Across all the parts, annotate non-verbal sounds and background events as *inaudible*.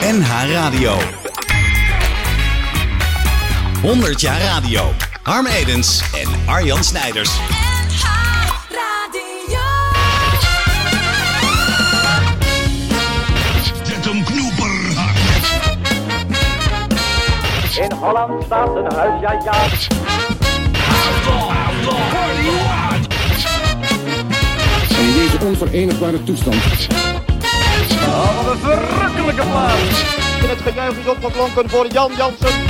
NH Radio. 100 jaar radio. Harm Edens en Arjan Snijders. NH Radio. Zet hem knoeperhard. In Holland staat een huis, ja ja. in deze onverenigbare toestand. Oh, wat een verrukkelijke plaats. En het gejuich is opgeklonken voor Jan Jansen.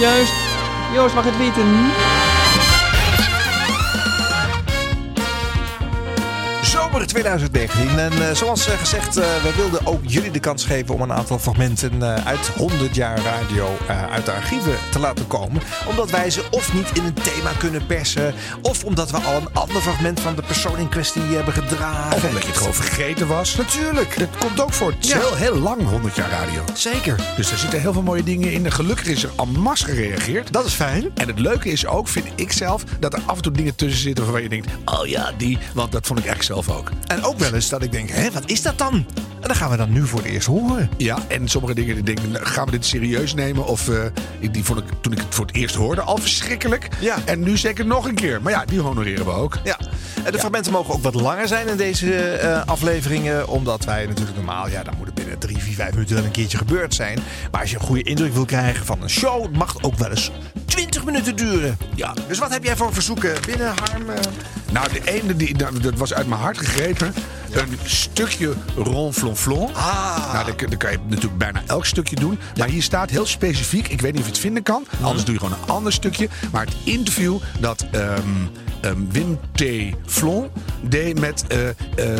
Juist. Joost mag het weten. Zomer 2019. En eh, zoals eh, gezegd, eh, we wilden ook jullie de kans geven om een aantal fragmenten uit 100 jaar radio uit de archieven te laten komen. Omdat wij ze of niet in een thema kunnen persen, of omdat we al een ander fragment van de persoon in kwestie hebben gedragen. Of omdat je het gewoon vergeten was. Natuurlijk. Dat komt ook voor. Het is Ja. heel, heel lang 100 jaar radio. Zeker. Dus er zitten heel veel mooie dingen in. En gelukkig is er en masse gereageerd. Dat is fijn. En het leuke is ook, vind ik zelf, dat er af en toe dingen tussen zitten waarvan je denkt: oh ja, die. Want dat vond ik echt zelf ook. En ook wel eens dat ik denk, hé, wat is dat dan? En dan gaan we dan nu voor het eerst horen. Ja, en sommige dingen die denken, nou, gaan we dit serieus nemen? Of eh, die vond ik toen ik het voor het eerst hoorde al verschrikkelijk. Ja. En nu zeker nog een keer. Maar ja, die honoreren we ook. Ja, en de fragmenten mogen ook wat langer zijn in deze eh, afleveringen. Omdat wij natuurlijk normaal, ja, dan moet het binnen drie, vier, vijf minuten wel een keertje gebeurd zijn. Maar als je een goede indruk wil krijgen van een show, mag het ook wel eens 20 minuten duren. Ja, dus wat heb jij voor verzoeken binnen, Harm? eh? Nou, de ene, die, nou, dat was uit mijn hart gegrepen. Een stukje ronflonflon. Ah. Nou, dat, dat kan je natuurlijk bijna elk stukje doen. Maar hier staat heel specifiek, ik weet niet of je het vinden kan. Anders doe je gewoon een ander stukje. Maar het interview dat ehm, Wim T. Flon deed met eh,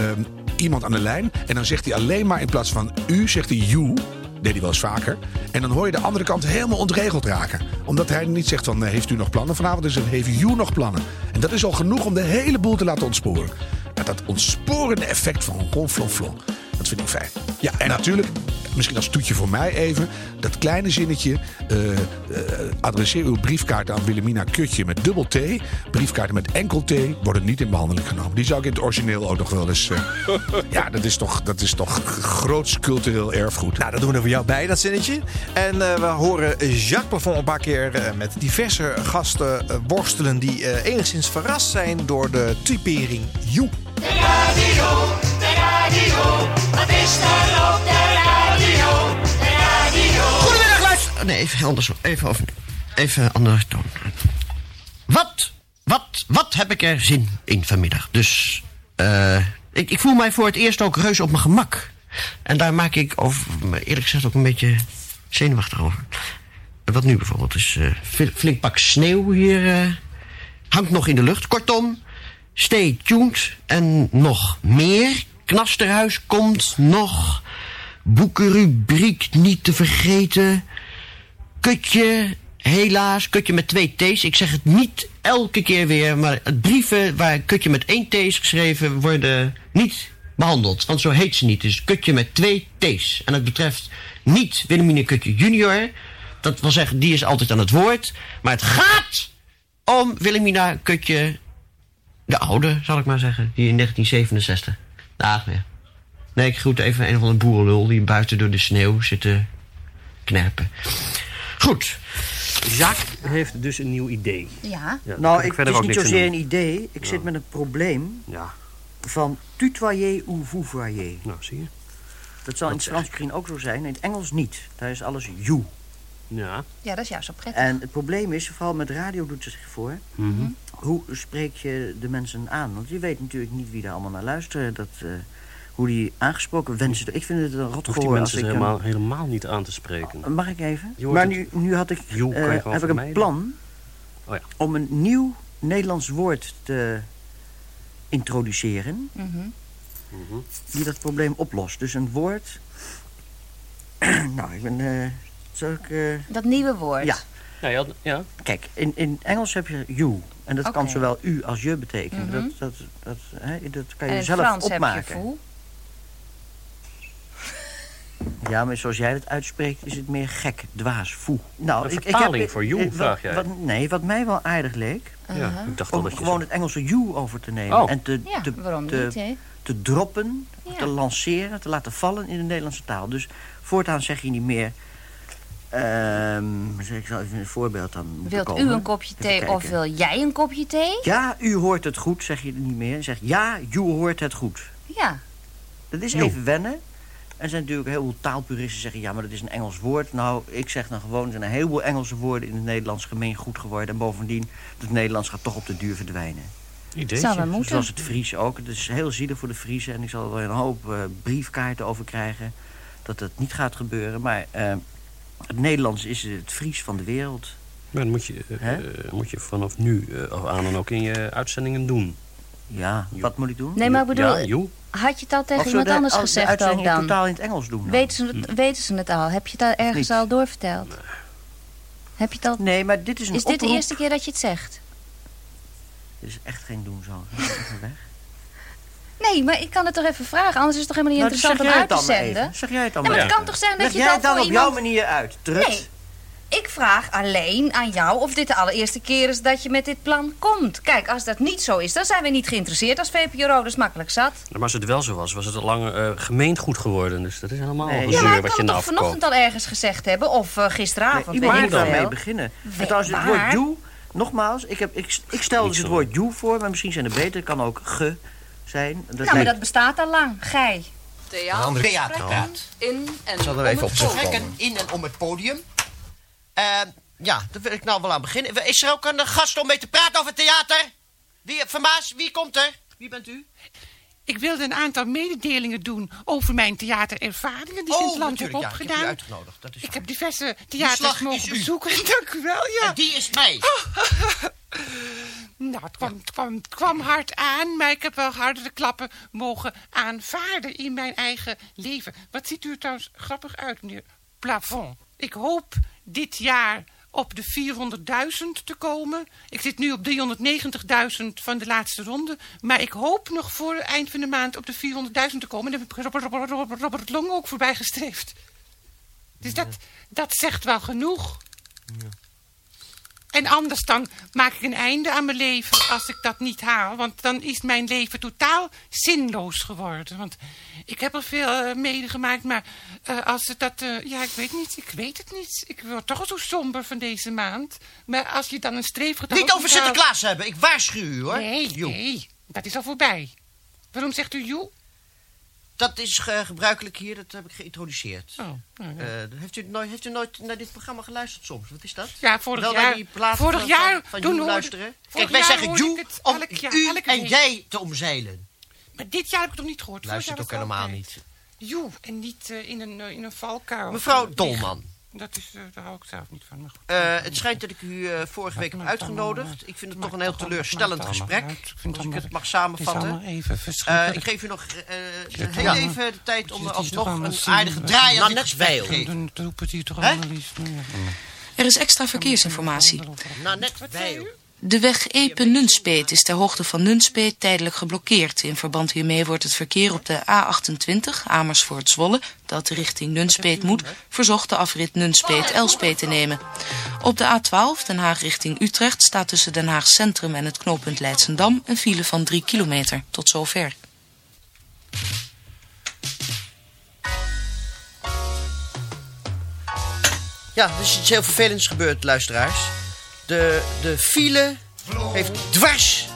ehm, iemand aan de lijn. En dan zegt hij alleen maar in plaats van u, zegt hij you. Deed hij wel eens vaker. En dan hoor je de andere kant helemaal ontregeld raken. Omdat hij niet zegt van, eh, heeft u nog plannen vanavond? Dus dan heeft u nog plannen. En dat is al genoeg om de hele boel te laten ontsporen. Dat ontsporende effect van ronflonflon. Dat vind ik fijn. Ja, en natuurlijk, misschien als toetje voor mij even... dat kleine zinnetje... eh, adresseer uw briefkaart aan Wilhelmina Kutje met dubbel T. Briefkaarten met enkel T worden niet in behandeling genomen. Die zou ik in het origineel ook nog wel eens... eh, *laughs* ja, dat is toch, dat is toch groots cultureel erfgoed. Nou, dat doen we voor jou bij, dat zinnetje. En we horen Jacques Plafond een paar keer met diverse gasten worstelen... die enigszins verrast zijn door de typering you. Goedemiddag, luister. Nee, even anders. Even over. Even andere toon. Wat, wat, wat heb ik er zin in vanmiddag? Dus, eh. ik, ik voel mij voor het eerst ook reus op mijn gemak. En daar maak ik over, eerlijk gezegd ook een beetje zenuwachtig over. Wat nu bijvoorbeeld is eh, fl- flink pak sneeuw hier. eh, hangt nog in de lucht. Kortom, stay tuned en nog meer. Knasterhuis komt nog. Boekenrubriek niet te vergeten. Kutje, helaas, kutje met twee T's. Ik zeg het niet elke keer weer, maar het brieven waar kutje met één T is geschreven worden niet behandeld. Want zo heet ze niet. Dus kutje met twee T's. En het betreft niet Wilhelmine Kutje junior. Dat wil zeggen, die is altijd aan het woord. Maar het gaat om Wilhelmina Kutje de oude, zal ik maar zeggen. Die in 1967. Dag nee. Nee, ik groet even een of andere boerenlul die buiten door de sneeuw zit te knerpen. Goed. Jacques heeft dus een nieuw idee. Ja. Ja, Nou, ik, het is niet zozeer een idee. Ik zit met een probleem Ja, van tutoyer ou vouvoyer. nou zie je. Dat zal in het Frans misschien ook zo zijn, in het Engels niet. Daar is alles you. Ja. Ja, dat is juist zo prettig. En het probleem is, vooral met radio doet het zich voor... Mhm. Hoe spreek je de mensen aan? Want je weet natuurlijk niet wie daar allemaal naar luisteren. Dat, eh, hoe die aangesproken wensen... Ik vind het een Hoeft die rotgehoor als mensen ik... een- helemaal, helemaal niet aan te spreken. Mag ik even? Maar nu, nu had ik, You eh, heb ik een plan Oh ja. om een nieuw Nederlands woord te introduceren... Mhm. Mhm. die dat probleem oplost. Dus een woord... *clears throat* nou, ik ben... eh, zal ik, eh, Dat nieuwe woord. Ja. Ja, ja, ja. Kijk, in, in Engels heb je you. En dat kan zowel u als je betekenen. Mhm. dat, dat, dat, hè, dat kan En je in zelf Frans opmaken. heb je voel. *laughs* Ja, maar zoals jij het uitspreekt, is het meer gek, dwaas, foe. Nou, Een vertaling voor you, eh, vraag jij. Wat, nee, wat mij wel aardig leek... ja. Ik dacht om dat je gewoon zo- het Engelse you over te nemen. Oh. En te, Ja, te, waarom te, niet, hè? te droppen, Ja. te lanceren, te laten vallen in de Nederlandse taal. Dus voortaan zeg je niet meer... ehm, zeg ik zal even een voorbeeld dan moeten Wilt komen. u een kopje Even thee of wil jij een kopje thee? Ja, u hoort het goed, zeg je niet meer. Zeg ja, u hoort het goed. Ja. Dat is Jo. even wennen. Er zijn natuurlijk heel veel taalpuristen die zeggen... ja, maar dat is een Engels woord. Nou, ik zeg dan gewoon... er zijn een heleboel Engelse woorden in het Nederlands gemeen goed geworden. En bovendien, het Nederlands gaat toch op de duur verdwijnen. Ideetje. Zou wel moeten. Zoals het Fries ook. Het is heel zielig voor de Friesen. En ik zal er wel een hoop eh, briefkaarten over krijgen... dat dat niet gaat gebeuren. Maar eh, het Nederlands is het Fries van de wereld. Maar dat moet je, eh, eh, moet je vanaf nu eh, aan dan ook in je uitzendingen doen. Ja, wat moet ik doen? Nee, maar ik bedoel, Ja, joh. had je het al tegen iemand de- anders gezegd ook uitzending dan? totaal in het Engels doen dan? Weten ze, het, weten ze het al? Heb je het al ergens Niet. al doorverteld? Heb je het al... Nee, maar dit is een Is dit de eerste keer dat je het zegt? Dit is echt geen doen zo. Even weg. Nee, maar ik kan het toch even vragen. Anders is het toch helemaal niet Nou, dus interessant om uit te dan zenden? even. Zeg jij het dan Ja, maar het kan toch zijn dat Leg je jij dan voor op iemand... jouw manier uit, Trut? Nee, ik vraag alleen aan jou of dit de allereerste keer is dat je met dit plan komt. Kijk, als dat niet zo is, dan zijn we niet geïnteresseerd als VPRO. Dat is makkelijk zat. Maar als het wel zo was, was het al lang eh, gemeend goed geworden. Dus dat is helemaal Nee. een Ja, maar ik wat kan je nou vanochtend al ergens gezegd hebben. Of eh, gisteravond, Nee, weet ik daarmee veel. beginnen. En trouwens, het woord you, nogmaals, ik, heb, ik, ik stel dus het woord you voor, maar misschien zijn er beter. Het kan ook ge zijn. Dat Nou, maar lijkt- dat bestaat al lang. Gij. Theater. Theaterpraat. In en Ik zal er even op Gesprekken in en om het podium. Eh, ja, daar wil ik nou wel aan beginnen. Is er ook een gast om mee te praten over theater? Wie, Vermaas, wie komt er? Wie bent u? Ik wilde een aantal mededelingen doen over mijn theaterervaringen die ik in het land heb natuurlijk, ja. Ik heb u opgedaan. uitgenodigd. Dat is ik heb diverse theaters mogen bezoeken. *laughs* Dank u wel, ja. En die is mij. *laughs* Nou, het kwam, het, kwam, het kwam hard aan, maar ik heb wel hardere klappen mogen aanvaarden in mijn eigen leven. Wat ziet u er trouwens grappig uit, meneer Plafond. Ik hoop dit jaar op de 400.000 te komen. Ik zit nu op 390.000 van de laatste ronde. Maar ik hoop nog voor het eind van de maand op de 400.000 te komen. En daar heb ik Robert, Robert, Robert, Robert Long ook voorbij gestreefd. Dus dat, dat zegt wel genoeg. En anders dan maak ik een einde aan mijn leven als ik dat niet haal. Want dan is mijn leven totaal zinloos geworden. Want ik heb er veel eh, medegemaakt, maar eh, als het dat... eh, ja, ik weet niet, ik weet het niet. Ik word toch zo somber van deze maand. Maar als je dan een streefgetal... Niet over Sinterklaas hebben. Ik waarschuw u, hoor. Nee, nee, dat is al voorbij. Waarom zegt u joe? Dat is gebruikelijk hier, dat heb ik geïntroduceerd. Oh, nou ja. Eh, heeft, u nooit, heeft u nooit naar dit programma geluisterd soms? Wat is dat? Ja, vorig Wel jaar- die vorig van, jaar van, van luisteren? Kijk, wij zeggen Joe het om elk u en jij te omzeilen. Maar dit jaar heb ik toch niet gehoord? Luistert ook het helemaal niet. Joe, en niet eh, in, een, eh, in een valkuil. Mevrouw Dolman. Dat is, eh, daar hou ik zelf niet van. Maar goed. Eh, het schijnt dat ik u eh, vorige week heb uitgenodigd. Ik vind het toch een heel teleurstellend gesprek. Als ik het mag samenvatten. even Eh, ik geef u nog eh, heel even de tijd om alsnog een aardige draai aan Nou, te geven. Dan roept het hier toch Hè? allemaal iets. Ja. Er is extra verkeersinformatie. Nou, net wij. De weg Epe-Nunspeet is ter hoogte van Nunspeet tijdelijk geblokkeerd. In verband hiermee wordt het verkeer op de A28 Amersfoort-Zwolle, dat richting Nunspeet moet, verzocht de afrit Nunspeet-Elspeet te nemen. Op de A12 Den Haag richting Utrecht staat tussen Den Haag Centrum en het knooppunt Leidsendam een file van 3 kilometer. Tot zover. Ja, er is iets heel vervelends gebeurd, luisteraars. De, de file heeft dwars,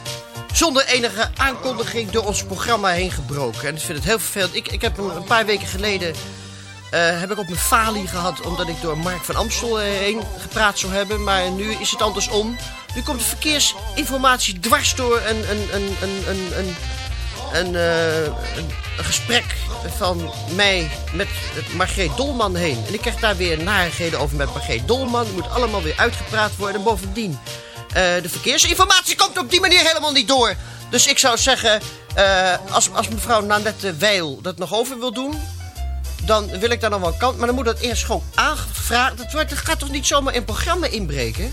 zonder enige aankondiging, door ons programma heen gebroken. En ik vind het heel vervelend. Ik, ik heb een, paar weken geleden... eh, heb ik op mijn falie gehad omdat ik door Mark van Amstel heen gepraat zou hebben. Maar nu is het andersom. Nu komt de verkeersinformatie dwars door een, een, een, een, een, een, een, eh, een, een gesprek van mij met Margreet Dolman heen. En ik krijg daar weer narigheden over met Margreet Dolman. Het moet allemaal weer uitgepraat worden. En bovendien, eh, de verkeersinformatie komt op die manier helemaal niet door. Dus ik zou zeggen, eh, als, als mevrouw Nanette Weil dat nog over wil doen... dan wil ik daar nog wel kant. Maar dan moet dat eerst gewoon aangevraagd. Dat, wordt, gaat toch niet zomaar in programma inbreken?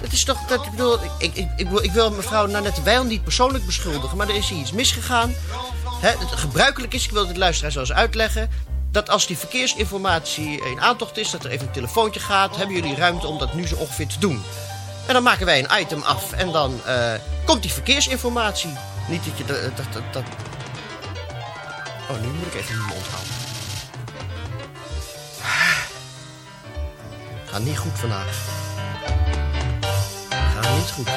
Dat is toch, dat, ik, bedoel, ik, ik, ik, ik wil, mevrouw Nanette Weil niet persoonlijk beschuldigen, maar er is hier iets misgegaan. Het gebruikelijk is, ik wil het luisteraar zo eens uitleggen, dat als die verkeersinformatie in aantocht is, dat er even een telefoontje gaat, hebben jullie ruimte om dat nu zo ongeveer te doen. En dan maken wij een item af en dan eh, komt die verkeersinformatie. Niet dat je dat, dat, Oh, nu moet ik even mijn mond houden. Gaat niet goed vandaag. Gaat niet goed.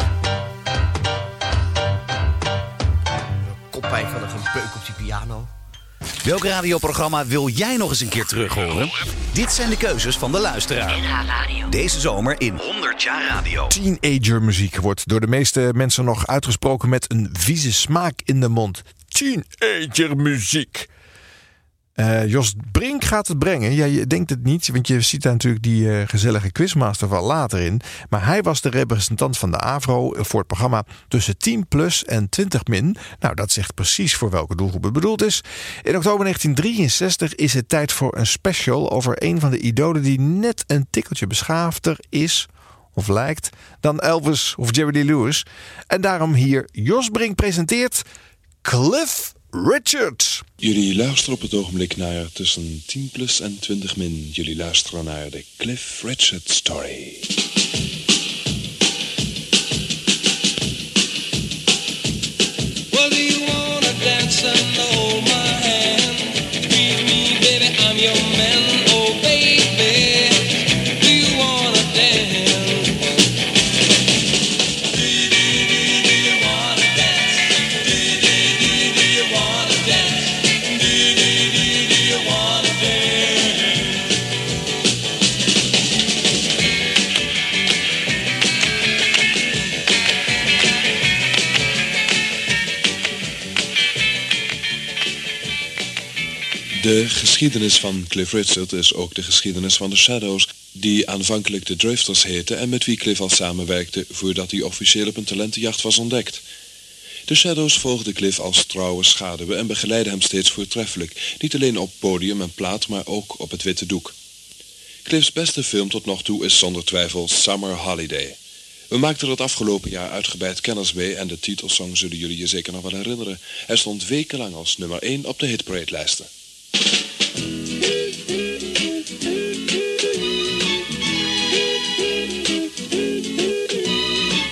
Koppijn van een gebeuk op die piano. Welk radioprogramma wil jij nog eens een keer terug horen? Dit zijn de keuzes van de luisteraar. Deze zomer in 100 jaar radio. Teenager muziek wordt door de meeste mensen nog uitgesproken met een vieze smaak in de mond. Teenager muziek. Eh, Jos Brink gaat het brengen. Ja, je denkt het niet, want je ziet daar natuurlijk die eh, gezellige quizmaster van later in. Maar hij was de representant van de AVRO voor het programma tussen 10 plus en 20 min. Nou, dat zegt precies voor welke doelgroep het bedoeld is. In oktober 1963 is het tijd voor een special over een van de idolen die net een tikkeltje beschaafder is of lijkt dan Elvis of Jerry Lee Lewis. En daarom hier Jos Brink presenteert Cliff Richard. Jullie luisteren op het ogenblik naar tussen 10 plus en 20 min. Jullie luisteren naar de Cliff Richard Story. Well, do you wanna dance and hold my hand? Me, baby, I'm your man. Geschiedenis van Cliff Richard is ook de geschiedenis van de Shadows, die aanvankelijk de Drifters heten en met wie Cliff al samenwerkte voordat hij officieel op een talentenjacht was ontdekt. De Shadows volgden Cliff als trouwe schaduwen en begeleidden hem steeds voortreffelijk, niet alleen op podium en plaat, maar ook op het witte doek. Cliff's beste film tot nog toe is zonder twijfel Summer Holiday. We maakten het afgelopen jaar uitgebreid kennis mee en de titelsong zullen jullie je zeker nog wel herinneren. Hij stond wekenlang als nummer 1 op de hitparade-lijsten.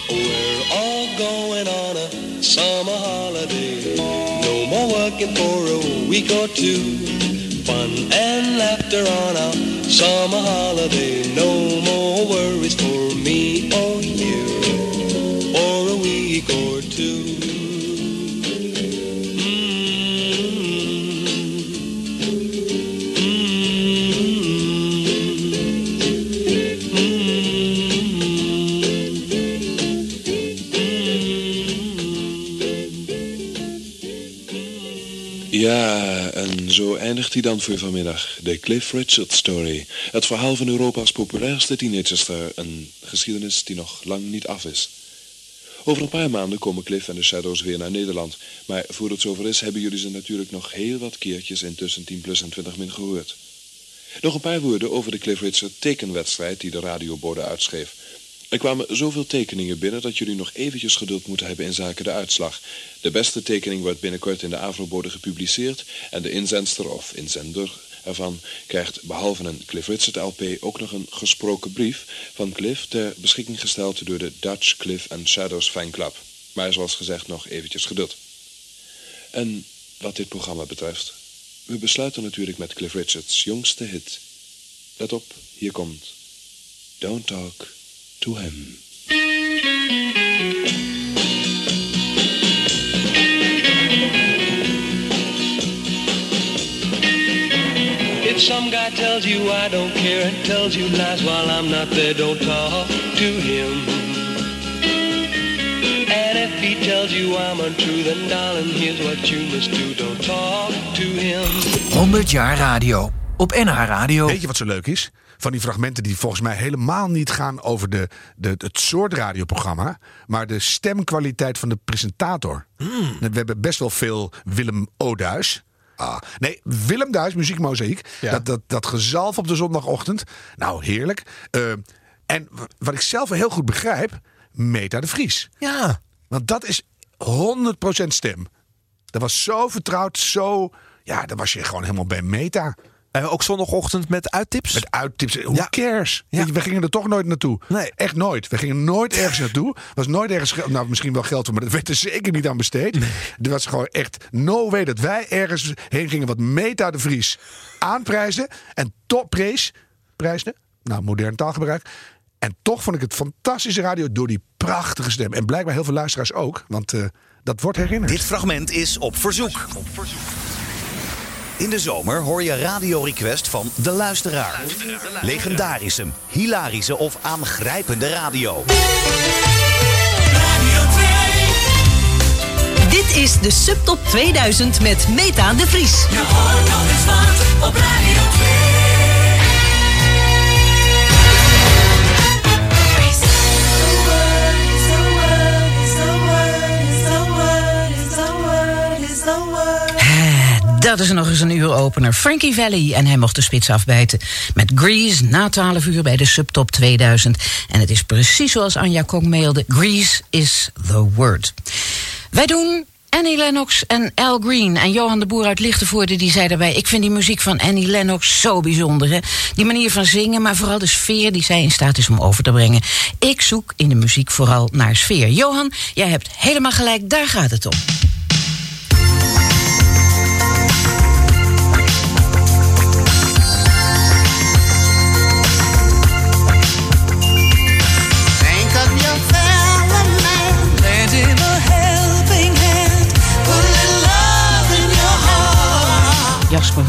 We're all going on a summer holiday. No more working for Ja, en zo eindigt hij dan voor vanmiddag. De Cliff Richard Story. Het verhaal van Europa's populairste teenagerster. Een geschiedenis die nog lang niet af is. Over een paar maanden komen Cliff en de Shadows weer naar Nederland. Maar voor het zover is, hebben jullie ze natuurlijk nog heel wat keertjes in tussen 10 plus en 20 min gehoord. Nog een paar woorden over de Cliff Richard tekenwedstrijd die de radiobode uitschreef. Er kwamen zoveel tekeningen binnen dat jullie nog eventjes geduld moeten hebben in zaken de uitslag. De beste tekening wordt binnenkort in de Avrobode gepubliceerd en de inzendster of inzender ervan krijgt behalve een Cliff Richard LP ook nog een gesproken brief van Cliff ter beschikking gesteld door de Dutch Cliff and Shadows fanclub. Maar zoals gezegd nog eventjes geduld. En wat dit programma betreft, we besluiten natuurlijk met Cliff Richards jongste hit. Let op, hier komt Don't Talk to Him. If some guy tells you I don't care and tells you lies while I'm not there, don't talk to him. And if he tells you I'm untrue, then darling, here's what you must do. Don't talk to him. 100 jaar radio. Op NH Radio. Weet je wat zo leuk is? Van die fragmenten die volgens mij helemaal niet gaan over de, de, het soort radioprogramma, maar de stemkwaliteit van de presentator. We hebben best wel veel Willem Oduis. Ah, nee, Willem Duis, muziekmozaïek. Dat, dat, dat gezalf op de zondagochtend. Nou, heerlijk. Eh, en wat ik zelf heel goed begrijp, Meta de Vries. Ja. Want dat is 100% stem. Dat was zo vertrouwd, zo... Ja, dan was je gewoon helemaal bij Meta. En ook zondagochtend met uittips? Met uittips. Who cares? Weet je, We gingen er toch nooit naartoe. Nee. Echt nooit. We gingen nooit ergens naartoe. was nooit ergens... ge- Nou, misschien wel geld voor, maar dat werd er zeker niet aan besteed. Er was gewoon echt no way dat wij ergens heen gingen wat Meta de Vries aanprijzen. En toch prees... Prijsde? Nou, modern taalgebruik. En toch vond ik het fantastische radio door die prachtige stem. En blijkbaar heel veel luisteraars ook. Want eh, dat wordt herinnerd. Dit fragment is op verzoek. In de zomer hoor je radio-request van de luisteraar. Legendarische, hilarische of aangrijpende radio. Dit is de Subtop 2000 met Meta de Vries. Je hoort nog eens wat op Radio 2. Dat is nog eens een uur opener. Frankie Valley en hij mocht de spits afbijten. Met Grease na 12 uur bij de Subtop 2000. En het is precies zoals Anja Kong mailde. Grease is the word. Wij doen Annie Lennox en Al Green. En Johan de Boer uit Lichtenvoorde die zei daarbij... ik vind die muziek van Annie Lennox zo bijzonder. Hè? Die manier van zingen, maar vooral de sfeer die zij in staat is om over te brengen. Ik zoek in de muziek vooral naar sfeer. Johan, jij hebt helemaal gelijk, daar gaat het om.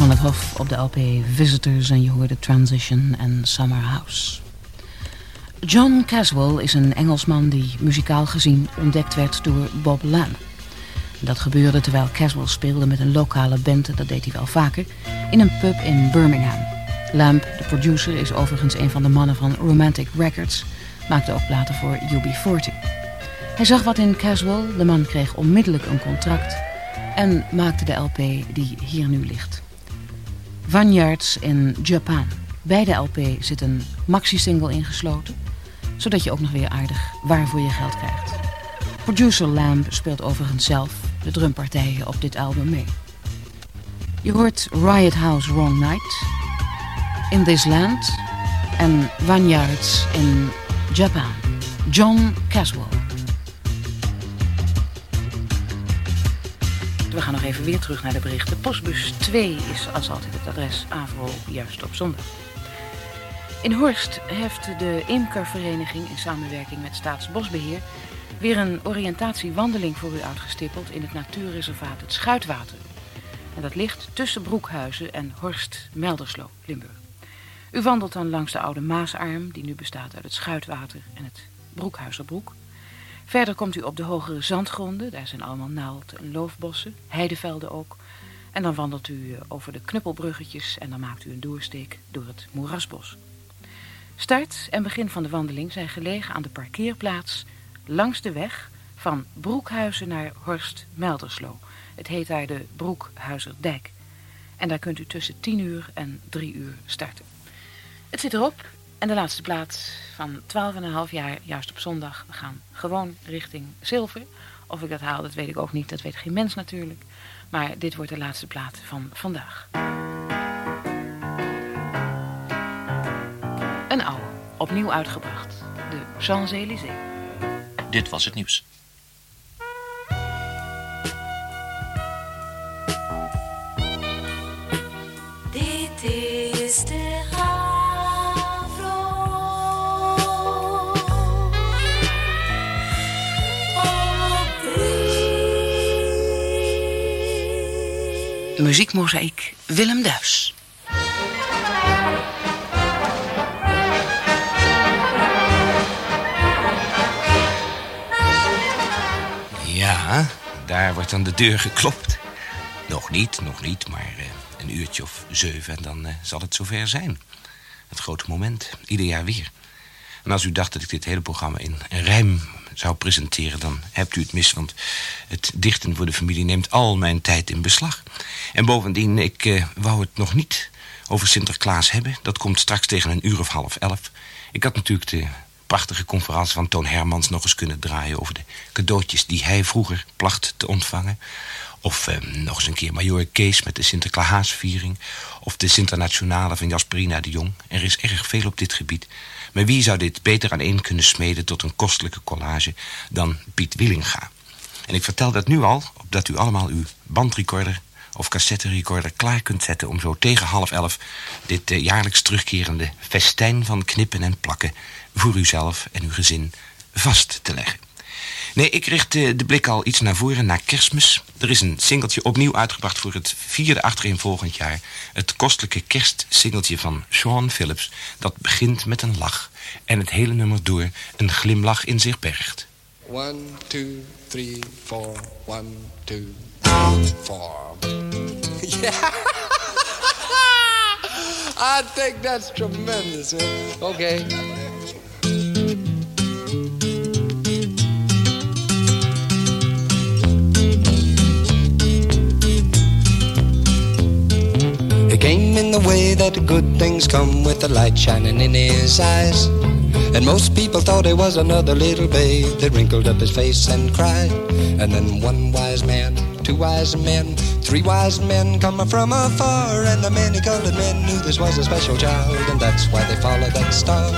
Van het Hof op de LP Visitors en je hoorde Transition en Summer House. John Caswell is een Engelsman die muzikaal gezien ontdekt werd door Bob Lamb. Dat gebeurde terwijl Caswell speelde met een lokale band, dat deed hij wel vaker, in een pub in Birmingham. Lamb, de producer, is overigens een van de mannen van Romantic Records, maakte ook platen voor UB40. Hij zag wat in Caswell, de man kreeg onmiddellijk een contract en maakte de LP die hier nu ligt. Vineyards in Japan. Bij de LP zit een maxi-single ingesloten, zodat je ook nog weer aardig waar voor je geld krijgt. Producer Lamb speelt overigens zelf de drumpartijen op dit album mee. Je hoort Riot House Wrong Night, In This Land en Vineyards in Japan. John Caswell. Even weer terug naar de berichten. Postbus 2 is als altijd het adres Avro, juist op zondag. In Horst heeft de Imkervereniging in samenwerking met Staatsbosbeheer weer een oriëntatiewandeling voor u uitgestippeld in het natuurreservaat Het Schuitwater. En dat ligt tussen Broekhuizen en Horst-Melderslo, Limburg. U wandelt dan langs de oude Maasarm, die nu bestaat uit het Schuitwater en het Broekhuizerbroek. Verder komt u op de hogere zandgronden, daar zijn allemaal naald- en loofbossen, heidevelden ook. En dan wandelt u eh, over de knuppelbruggetjes en dan maakt u een doorsteek door het moerasbos. Start en begin van de wandeling zijn gelegen aan de parkeerplaats langs de weg van Broekhuizen naar Horst-Melderslo. Het heet daar de Broekhuizerdijk. En daar kunt u tussen 10 uur en 3 uur starten. Het zit erop en de laatste plaat van 12,5 jaar, juist op zondag. We gaan gewoon richting zilver. Of ik dat haal, dat weet ik ook niet. Dat weet geen mens natuurlijk. Maar dit wordt de laatste plaat van vandaag. Een oude, opnieuw uitgebracht. De Champs-Élysées. Dit was het nieuws. Muziekmozaïek Willem Duis. Ja, daar wordt aan de deur geklopt. Nog niet, nog niet, maar eh, een uurtje of zeven en dan eh, zal het zover zijn. Het grote moment, ieder jaar weer. En als u dacht dat ik dit hele programma in rijm zou presenteren... dan hebt u het mis, want het dichten voor de familie neemt al mijn tijd in beslag. En bovendien, ik eh, wou het nog niet over Sinterklaas hebben. Dat komt straks tegen een uur of half elf. Ik had natuurlijk de prachtige conferentie van Toon Hermans nog eens kunnen draaien... over de cadeautjes die hij vroeger placht te ontvangen. Of eh, nog eens een keer Major Kees met de Sinterklaasviering. Of de Sinternationale van Jasperina de Jong. Er is erg veel op dit gebied. Maar wie zou dit beter aan één kunnen smeden tot een kostelijke collage dan Piet Willinga? En ik vertel dat nu al, opdat u allemaal uw bandrecorder of cassetterecorder klaar kunt zetten... om zo tegen half elf dit eh, jaarlijks terugkerende festijn van knippen en plakken... voor uzelf en uw gezin vast te leggen. Nee, ik richt eh, de blik al iets naar voren, naar kerstmis. Er is een singeltje opnieuw uitgebracht voor het vierde achtereenvolgend jaar. Het kostelijke kerstsingeltje van Sean Phillips. Dat begint met een lach en het hele nummer door een glimlach in zich bergt. One, two, three, four. One, two, four. *laughs* Yeah. *laughs* I think that's tremendous. Okay. Came in the way that good things come with the light shining in his eyes. And most people thought he was another little babe that wrinkled up his face and cried. And then one wise man, two wise men, three wise men coming from afar. And the many colored men knew this was a special child, and that's why they followed that star.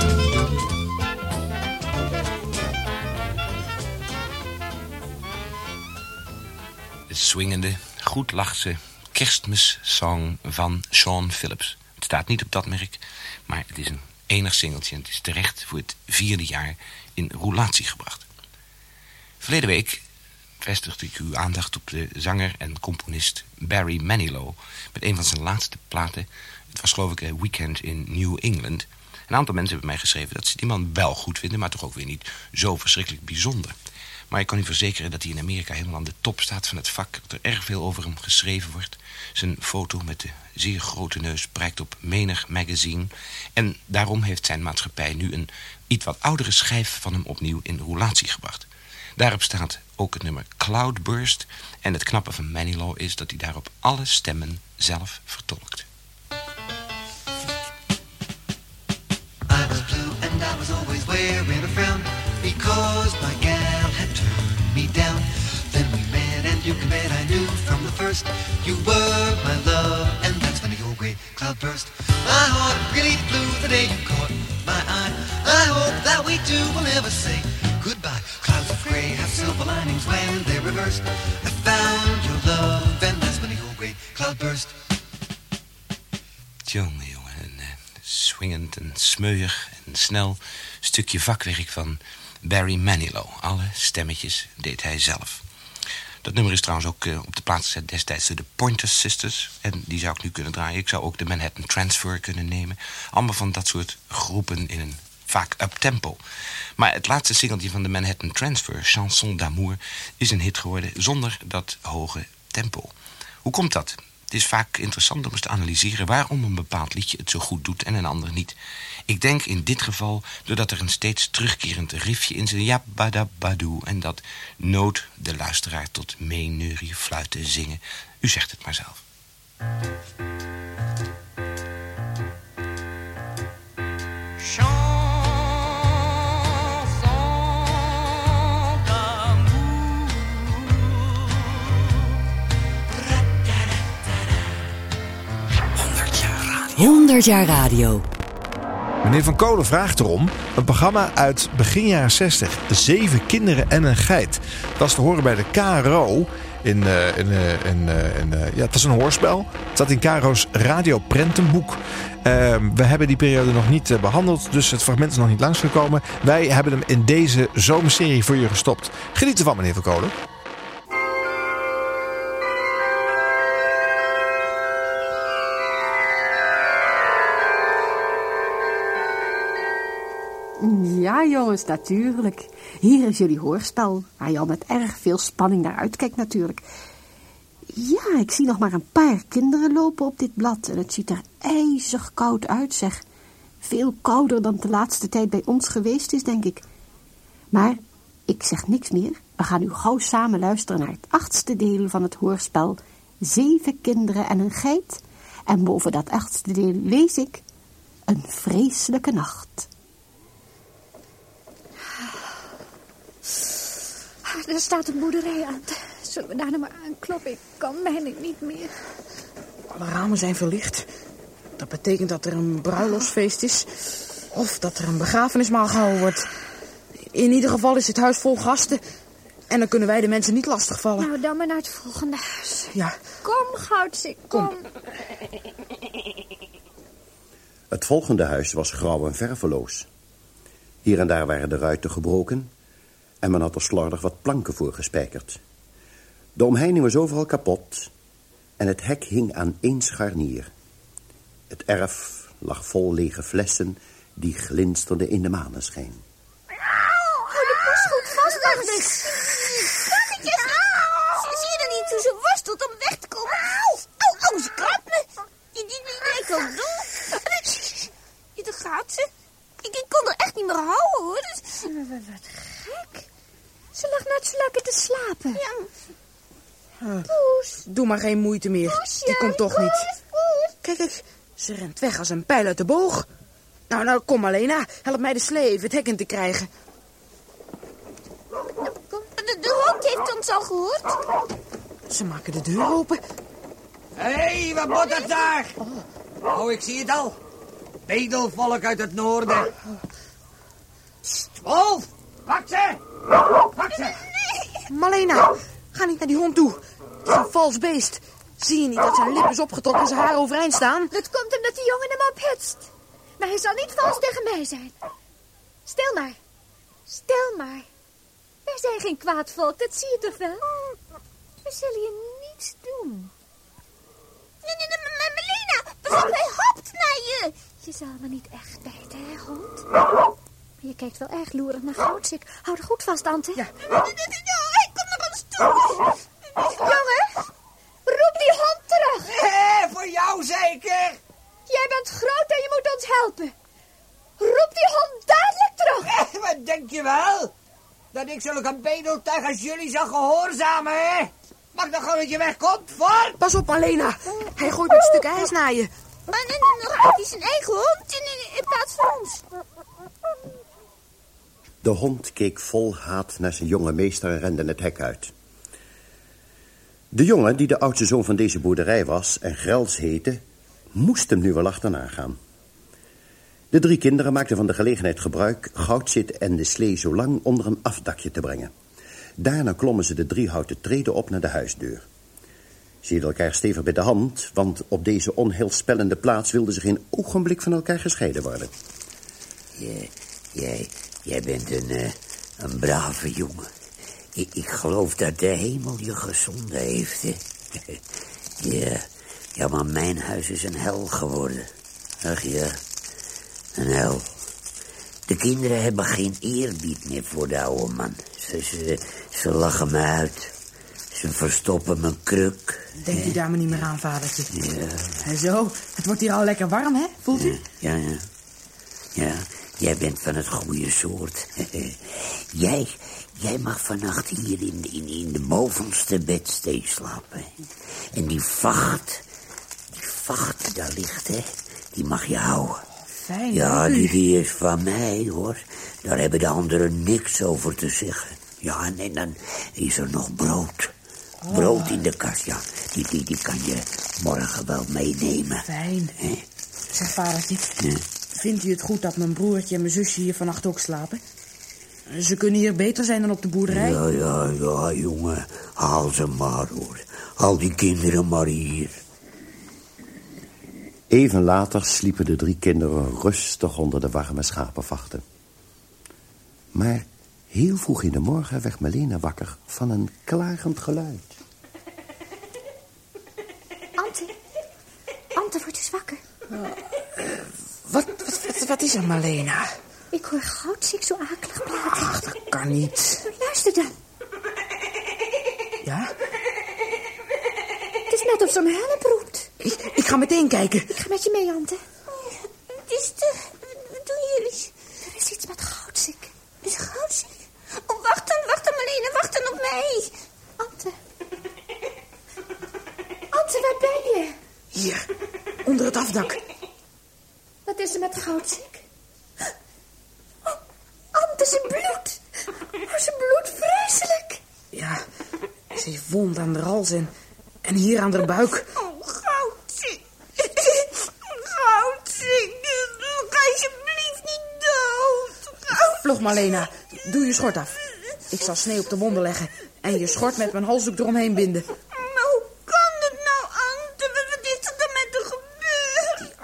De swingende, goedlachse kerstmissong van Sean Phillips. Het staat niet op dat merk, maar het is een enig singeltje... en het is terecht voor het vierde jaar in roulatie gebracht. Verleden week vestigde ik uw aandacht op de zanger en componist Barry Manilow... met een van zijn laatste platen. Het was geloof ik weekend in New England. Een aantal mensen hebben mij geschreven dat ze die man wel goed vinden... maar toch ook weer niet zo verschrikkelijk bijzonder. Maar ik kan u verzekeren dat hij in Amerika helemaal aan de top staat van het vak. Dat er erg veel over hem geschreven wordt. Zijn foto met de zeer grote neus prijkt op menig magazine. En daarom heeft zijn maatschappij nu een iets wat oudere schijf van hem opnieuw in roulatie gebracht. Daarop staat ook het nummer Cloudburst. En het knappe van Manilow is dat hij daarop alle stemmen zelf vertolkt. I was blue and I was always wearing a frown because my you bet I knew from the first you were my love and that's when old gray cloud burst. My heart really flew the day you caught my eye. I hope that we two will never say goodbye. Clouds of gray have silver linings when they reverse. I found your love and that's when old gray cloud burst. Jongen, jongen, een eh, swingend en smeuig en snel stukje vakwerk van Barry Manilow. Alle stemmetjes deed hij zelf. Dat nummer is trouwens ook eh, op de plaats gezet destijds de Pointer Sisters. En die zou ik nu kunnen draaien. Ik zou ook de Manhattan Transfer kunnen nemen. Allemaal van dat soort groepen in een vaak up-tempo. Maar het laatste singeltje van de Manhattan Transfer, Chanson d'amour... is een hit geworden zonder dat hoge tempo. Hoe komt dat? Het is vaak interessant om eens te analyseren waarom een bepaald liedje het zo goed doet en een ander niet. Ik denk in dit geval doordat er een steeds terugkerend riffje in zit, jabadabadoe, en dat nood de luisteraar tot meeneurien, fluiten, zingen. U zegt het maar zelf. 100 jaar radio. Meneer Van Kolen vraagt erom. Een programma uit begin jaren 60. Zeven kinderen en een geit. Dat is te horen bij de KRO. In, eh, eh, eh, ja, het is een hoorspel. Het staat in KRO's radioprentenboek. Ehm, we hebben die periode nog niet eh, behandeld. Dus het fragment is nog niet langsgekomen. Wij hebben hem in deze zomerserie voor je gestopt. Geniet ervan, meneer Van Kolen. Ja, jongens, natuurlijk. Hier is jullie hoorspel, waar je al met erg veel spanning naar uitkijkt natuurlijk. Ja, ik zie nog maar een paar kinderen lopen op dit blad en het ziet er ijzig koud uit, zeg. Veel kouder dan de laatste tijd bij ons geweest is, denk ik. Maar ik zeg niks meer. We gaan nu gauw samen luisteren naar het achtste deel van het hoorspel Zeven kinderen en een geit. En boven dat achtste deel lees ik Een vreselijke nacht. Er staat een boerderij aan. Zullen we daar nou maar aankloppen? Ik kan bijna niet meer. Alle ramen zijn verlicht. Dat betekent dat er een bruiloftsfeest is. Of dat er een begrafenismaal gehouden wordt. In ieder geval is het huis vol gasten. En dan kunnen wij de mensen niet lastigvallen. Nou, dan maar naar het volgende huis. Ja. Kom, Goudsik, kom. Het volgende huis was grauw en verveloos. Hier en daar waren de ruiten gebroken... en men had er slordig wat planken voor gespijkerd. De omheining was overal kapot... en het hek hing aan één scharnier. Het erf lag vol lege flessen... die glinsterden in de maneschijn. Hou de poes goed vast, Agnes. Wachtjes. Zie je er niet hoe ze worstelt om weg te komen? Auw, auw, auw, ze krabt me. Die, die, deed ik. Hier, daar gaat ze. Ik, ik kon er echt niet meer houden, hoor. Dus... Wat gek. Ze lag net zo lekker te slapen. Ja. Ah, Doe maar geen moeite meer. Die komt toch niet. Kijk, kijk. Ze rent weg als een pijl uit de boog. Nou, nou, kom Alena. Help mij de slee even het hek in te krijgen. De, de hond heeft ons al gehoord. Ze maken de deur open. Hé, hey, wat moet dat daar? Oh, ik zie het al. Bedelvolk uit het noorden. Wolf, pak ze! Pak ze! Malena, ga niet naar die hond toe. Het is een vals beest. Zie je niet dat zijn lip is opgetrokken en zijn haar overeind staan? Dat komt omdat die jongen hem ophitst. Maar hij zal niet vals tegen mij zijn. Stil maar. Stil maar. Wij zijn geen kwaad volk, dat zie je toch wel? We zullen je niets doen. Nee, nee, nee, maar Melina, begrijp hij hopt naar je. Je zal me niet echt bijten, hè, hond? Je kijkt wel erg loerig naar Goudsik. Hou er goed vast, Ante. Ja. Hij komt naar ons toe. Jongen, roep die hond terug. Hé, voor jou zeker. Jij bent groot en je moet ons helpen. Roep die hond dadelijk terug. Eh, wat denk je wel? Dat ik zulke bedeltuig als jullie zal gehoorzamen, hè? Mag dan gewoon dat je wegkomt, voor? Pas op, Malena. Hij gooit met stukken ijs naar je. Maar dan raakt hij zijn eigen hond in, in plaats van ons. De hond keek vol haat naar zijn jonge meester en rende het hek uit. De jongen, die de oudste zoon van deze boerderij was en Grels heette... moest hem nu wel achterna gaan. De drie kinderen maakten van de gelegenheid gebruik... Goudzit en de slee zo lang onder een afdakje te brengen. Daarna klommen ze de drie houten treden op naar de huisdeur. Ze hielden elkaar stevig bij de hand... want op deze onheilspellende plaats wilden ze geen ogenblik van elkaar gescheiden worden. Jij, jij, jij bent een, eh, een brave jongen. Ik, ik geloof dat de hemel je gezonden heeft, hè. *laughs* ja, ja, maar mijn huis is een hel geworden. Ach ja, een hel. De kinderen hebben geen eerbied meer voor de oude man. Ze, ze, ze lachen me uit. Ze verstoppen mijn kruk. Denk je daar maar niet meer aan, vadertje. Ja, En zo, het wordt hier al lekker warm, hè? Voelt u? ja, ja. Ja, jij bent van het goede soort. *laughs* jij, jij mag vannacht hier in, in, in de bovenste bedstee slapen. En die vacht, die vacht die daar ligt, hè, die mag je houden. Fijn. Ja, die, die is van mij, hoor. Daar hebben de anderen niks over te zeggen. Ja, en, en dan is er nog brood. Oh. Brood in de kast, ja. Die, die, die kan je morgen wel meenemen. Fijn. Hè? Zeg, vadertje, Ja. Vindt u het goed dat mijn broertje en mijn zusje hier vannacht ook slapen? Ze kunnen hier beter zijn dan op de boerderij. Ja, ja, ja, jongen. Haal ze maar, hoor. Haal die kinderen maar hier. Even later sliepen de drie kinderen rustig onder de warme schapenvachten. Maar heel vroeg in de morgen werd Melena wakker van een klagend geluid. Ante, Ante, word eens wakker. Wat, wat, wat, wat is er, Malena? Ik hoor Goudsik zo akelig praten. Ach, dat kan niet. Luister dan. Ja? Het is net of zo'n help roept. Ik, ik ga meteen kijken. Ik ga met je mee, Ante. Het is te... Wat doen jullie? Er is iets met Goudsik. Is Goudsik? Oh, wacht dan, wacht dan, Marlene. Wacht dan op mij. Ante. Ante, waar ben je? Hier, onder het afdak. Wat is er met Goudsik? Oh, Ante, zijn bloed. Oh, zijn bloed, vreselijk. Ja, Ze heeft wond aan de hals en, en hier aan de buik. Oh, goudzik. Goudzik. Ga alsjeblieft niet dood. Vlug, Marlena. Doe je schort af. Ik zal sneeuw op de wonden leggen en je schort met mijn halsdoek eromheen binden.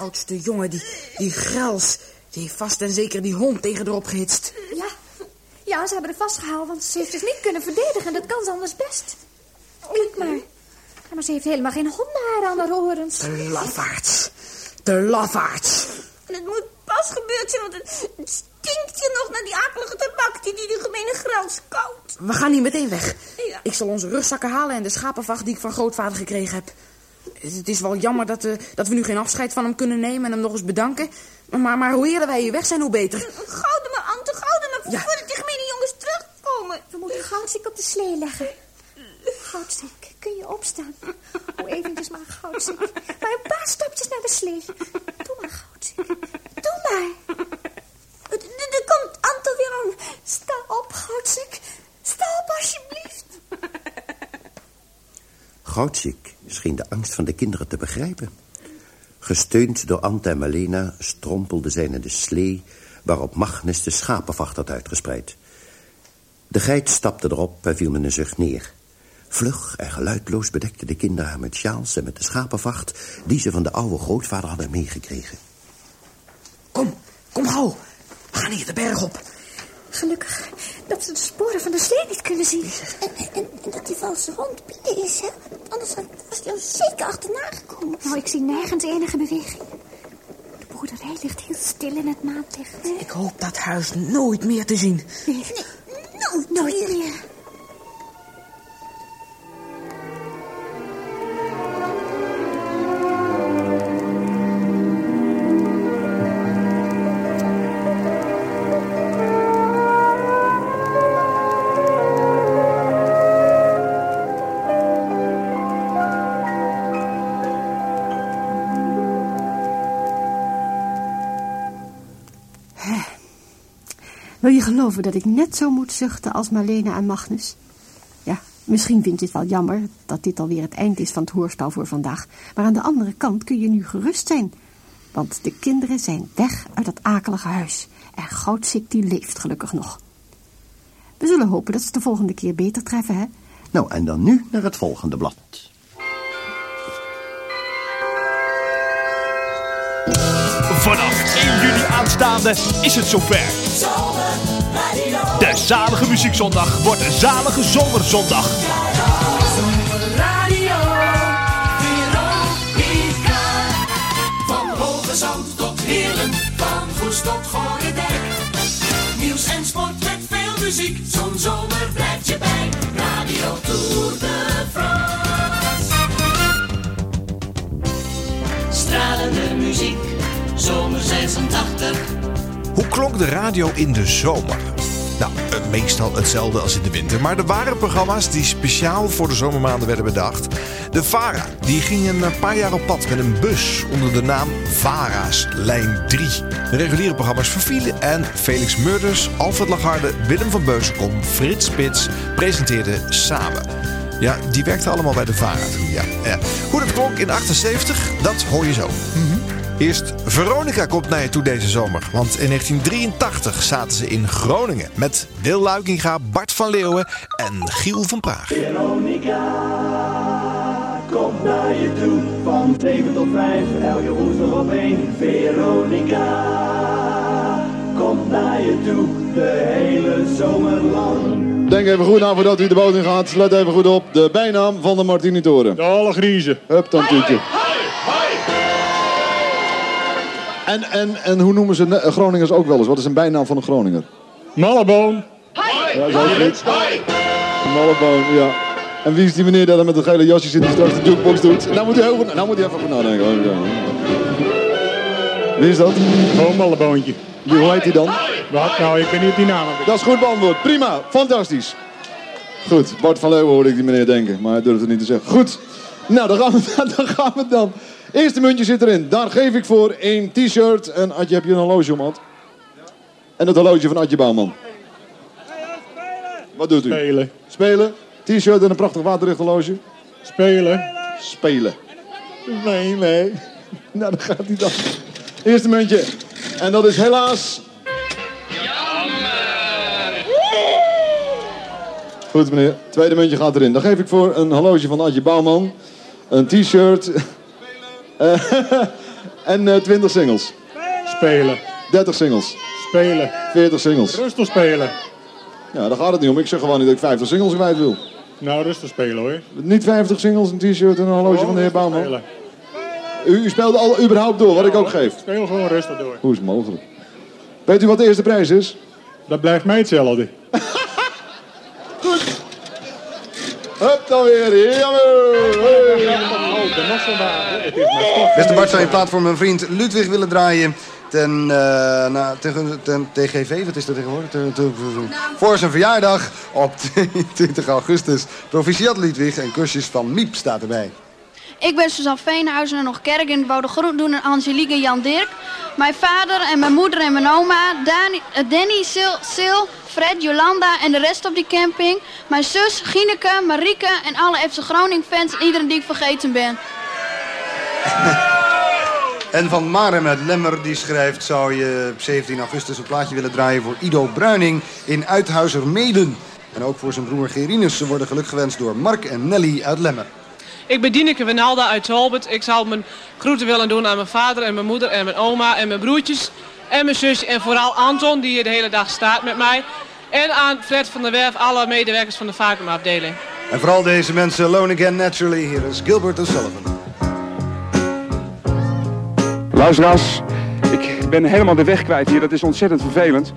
Oudste jongen, die, die grels, die heeft vast en zeker die hond tegen erop gehitst. Ja. Ja, ze hebben haar vastgehaald, want ze heeft zich niet kunnen verdedigen. Dat kan ze anders best. Kijk maar. Ja, maar ze heeft helemaal geen hondenhaar aan haar horens. De lafaards. De lafaards. En het moet pas gebeurd zijn, want het, het stinkt hier nog naar die akelige tabak die die, die gemene grauws koudt. We gaan niet meteen weg. Ja. Ik zal onze rugzakken halen en de schapenvacht die ik van grootvader gekregen heb. Het is wel jammer dat, eh, dat we nu geen afscheid van hem kunnen nemen en hem nog eens bedanken. Maar, maar hoe eerder wij hier weg zijn, hoe beter. Gouden maar, Ante, gouden maar, Ja. voordat die gemene jongens terugkomen. We moeten Goudzik op de slee leggen. Goudzik, kun je opstaan? Oh, eventjes maar, Goudzik. Maar een paar stapjes naar de slee. Doe maar, Goudzik. Doe maar. Er komt Ante weer aan. Sta op, Goudzik. Sta op, alsjeblieft. Scheen de angst van de kinderen te begrijpen. Gesteund door Ante en Malena strompelde zij naar de slee... waarop Magnus de schapenvacht had uitgespreid. De geit stapte erop en viel met een zucht neer. Vlug en geluidloos bedekte de kinderen haar met sjaals en met de schapenvacht... die ze van de oude grootvader hadden meegekregen. Kom, kom gauw. We gaan hier de berg op. Gelukkig dat ze de sporen van de slee niet kunnen zien. En, en, en dat die valse hond binnen is, hè? Anders had- was hij al zeker achterna gekomen. Nou, ik zie nergens enige beweging. De boerderij ligt heel stil in het maanlicht. Ik hoop dat huis nooit meer te zien. Nee, nooit, nooit meer. Je geloven dat ik net zo moet zuchten als Marlene en Magnus? Ja, misschien vind je het wel jammer dat dit alweer het eind is van het hoorspel voor vandaag. Maar aan de andere kant kun je nu gerust zijn. Want de kinderen zijn weg uit dat akelige huis. En Goudsik die leeft gelukkig nog. We zullen hopen dat ze de volgende keer beter treffen, hè? Nou, en dan nu naar het volgende blad. Aanstaande is het zover. De zalige muziekzondag wordt een zalige zomerzondag. Tot Gorredijk. Nieuws en sport met veel muziek, zo'n zomer blijft je bij. Radio Tour de France. Stralende muziek, zomer 86. Hoe klonk de radio in de zomer? Nou, eh, meestal hetzelfde als in de winter. Maar er waren programma's die speciaal voor de zomermaanden werden bedacht. De VARA die ging een paar jaar op pad met een bus onder de naam VARA's Lijn 3. De reguliere programma's vervielen en Felix Murders, Alfred Lagarde, Willem van Beuzenkom, Frits Spits presenteerden samen. Ja, die werkten allemaal bij de VARA toen, ja. ja. Hoe dat klonk in 78, dat hoor je zo. Eerst Veronica komt naar je toe deze zomer. Want in 1983 zaten ze in Groningen met Wil Luikinga, Bart van Leeuwen en Giel van Praag. Komt naar je toe van 7 tot 5, elke woensdag op 1. Veronica komt naar je toe de hele zomer lang. Denk even goed na voordat u de boot in gaat. Let even goed op. De bijnaam van de Martinitoren. De alle griezen. Hup, dan tuutje. En, en, en hoe noemen ze Groningers ook wel eens? Wat is een bijnaam van een Groninger? Malleboon. Ja, zo is het. Malleboon, ja. En wie is die meneer daar met het gele jasje zit die straks de jukebox doet? Nou moet hij, heel goed, nou moet hij even goed nadenken. Ja. Wie is dat? Gewoon Malleboontje. Wie, hoe heet hij dan? Wat? Nou, ik ben niet die naam. Dat is goed beantwoord. Prima. Fantastisch. Goed, Bart van Leeuwen hoorde ik die meneer denken, maar hij durfde het niet te zeggen. Goed, nou dan gaan we, *laughs* dan gaan we dan. Eerste muntje zit erin. Daar geef ik voor één t-shirt. En Adje, heb je een horloge om, had? En het horloge van Adje Bouwman. Wat doet u? Spelen. Spelen? T-shirt en een prachtig waterdicht horloge. Spelen. Spelen. Nee, nee. *laughs* Nou, dan gaat hij dan. Eerste muntje. En dat is helaas... Goed, meneer. Tweede muntje gaat erin. Dan geef ik voor een horloge van Adje Bouwman. Een t-shirt. Eh, *laughs* en eh 20 singles. Spelen. 30 singles. Spelen. 40 singles. Rustig spelen. Ja, daar gaat het niet om. Ik zeg gewoon niet dat ik 50 singles kwijt wil. Nou, rustig spelen hoor. Niet 50 singles, een t-shirt en een horloge van de heer Bouwman. Spelen. U, u speelde al überhaupt door, wat ik ook geef. Speel gewoon rustig door. Hoe is het mogelijk? Weet u wat de eerste prijs is? Dat blijft mij hetzelfde. *laughs* Hup, dan weer. Jammer. Beste Bart, zou je plaat voor mijn vriend Ludwig willen draaien ten, eh, na, ten, TGV, wat is dat tegenwoordig? Ten- ten- voor zijn verjaardag op *laughs* 22 augustus. Proficiat Ludwig en kusjes van Miep staat erbij. Ik ben Suzanne Veenhuizen en nog kerk in Woude Groen doen en Angelique en Jan Dirk. Mijn vader en mijn moeder en mijn oma, eh, Danny, Sil, Sil, Fred, Jolanda en de rest op die camping. Mijn zus, Gineke, Marieke en alle FC Groningen fans en iedereen die ik vergeten ben. En van Marem uit Lemmer die schrijft... zou je op 17 augustus een plaatje willen draaien voor Ido Bruining in Uithuizermeden. En ook voor zijn broer Gerinus. Ze worden geluk gewenst door Mark en Nelly uit Lemmer. Ik ben Dineke Wijnalda uit Tolbert. Ik zou mijn groeten willen doen aan mijn vader en mijn moeder en mijn oma en mijn broertjes. En mijn zusje en vooral Anton die hier de hele dag staat met mij. En aan Fred van der Werf, alle medewerkers van de vacuumafdeling. En vooral deze mensen, Alone Again Naturally. Hier is Gilbert O'Sullivan. Luisteraars, ik ben helemaal de weg kwijt hier. Dat is ontzettend vervelend.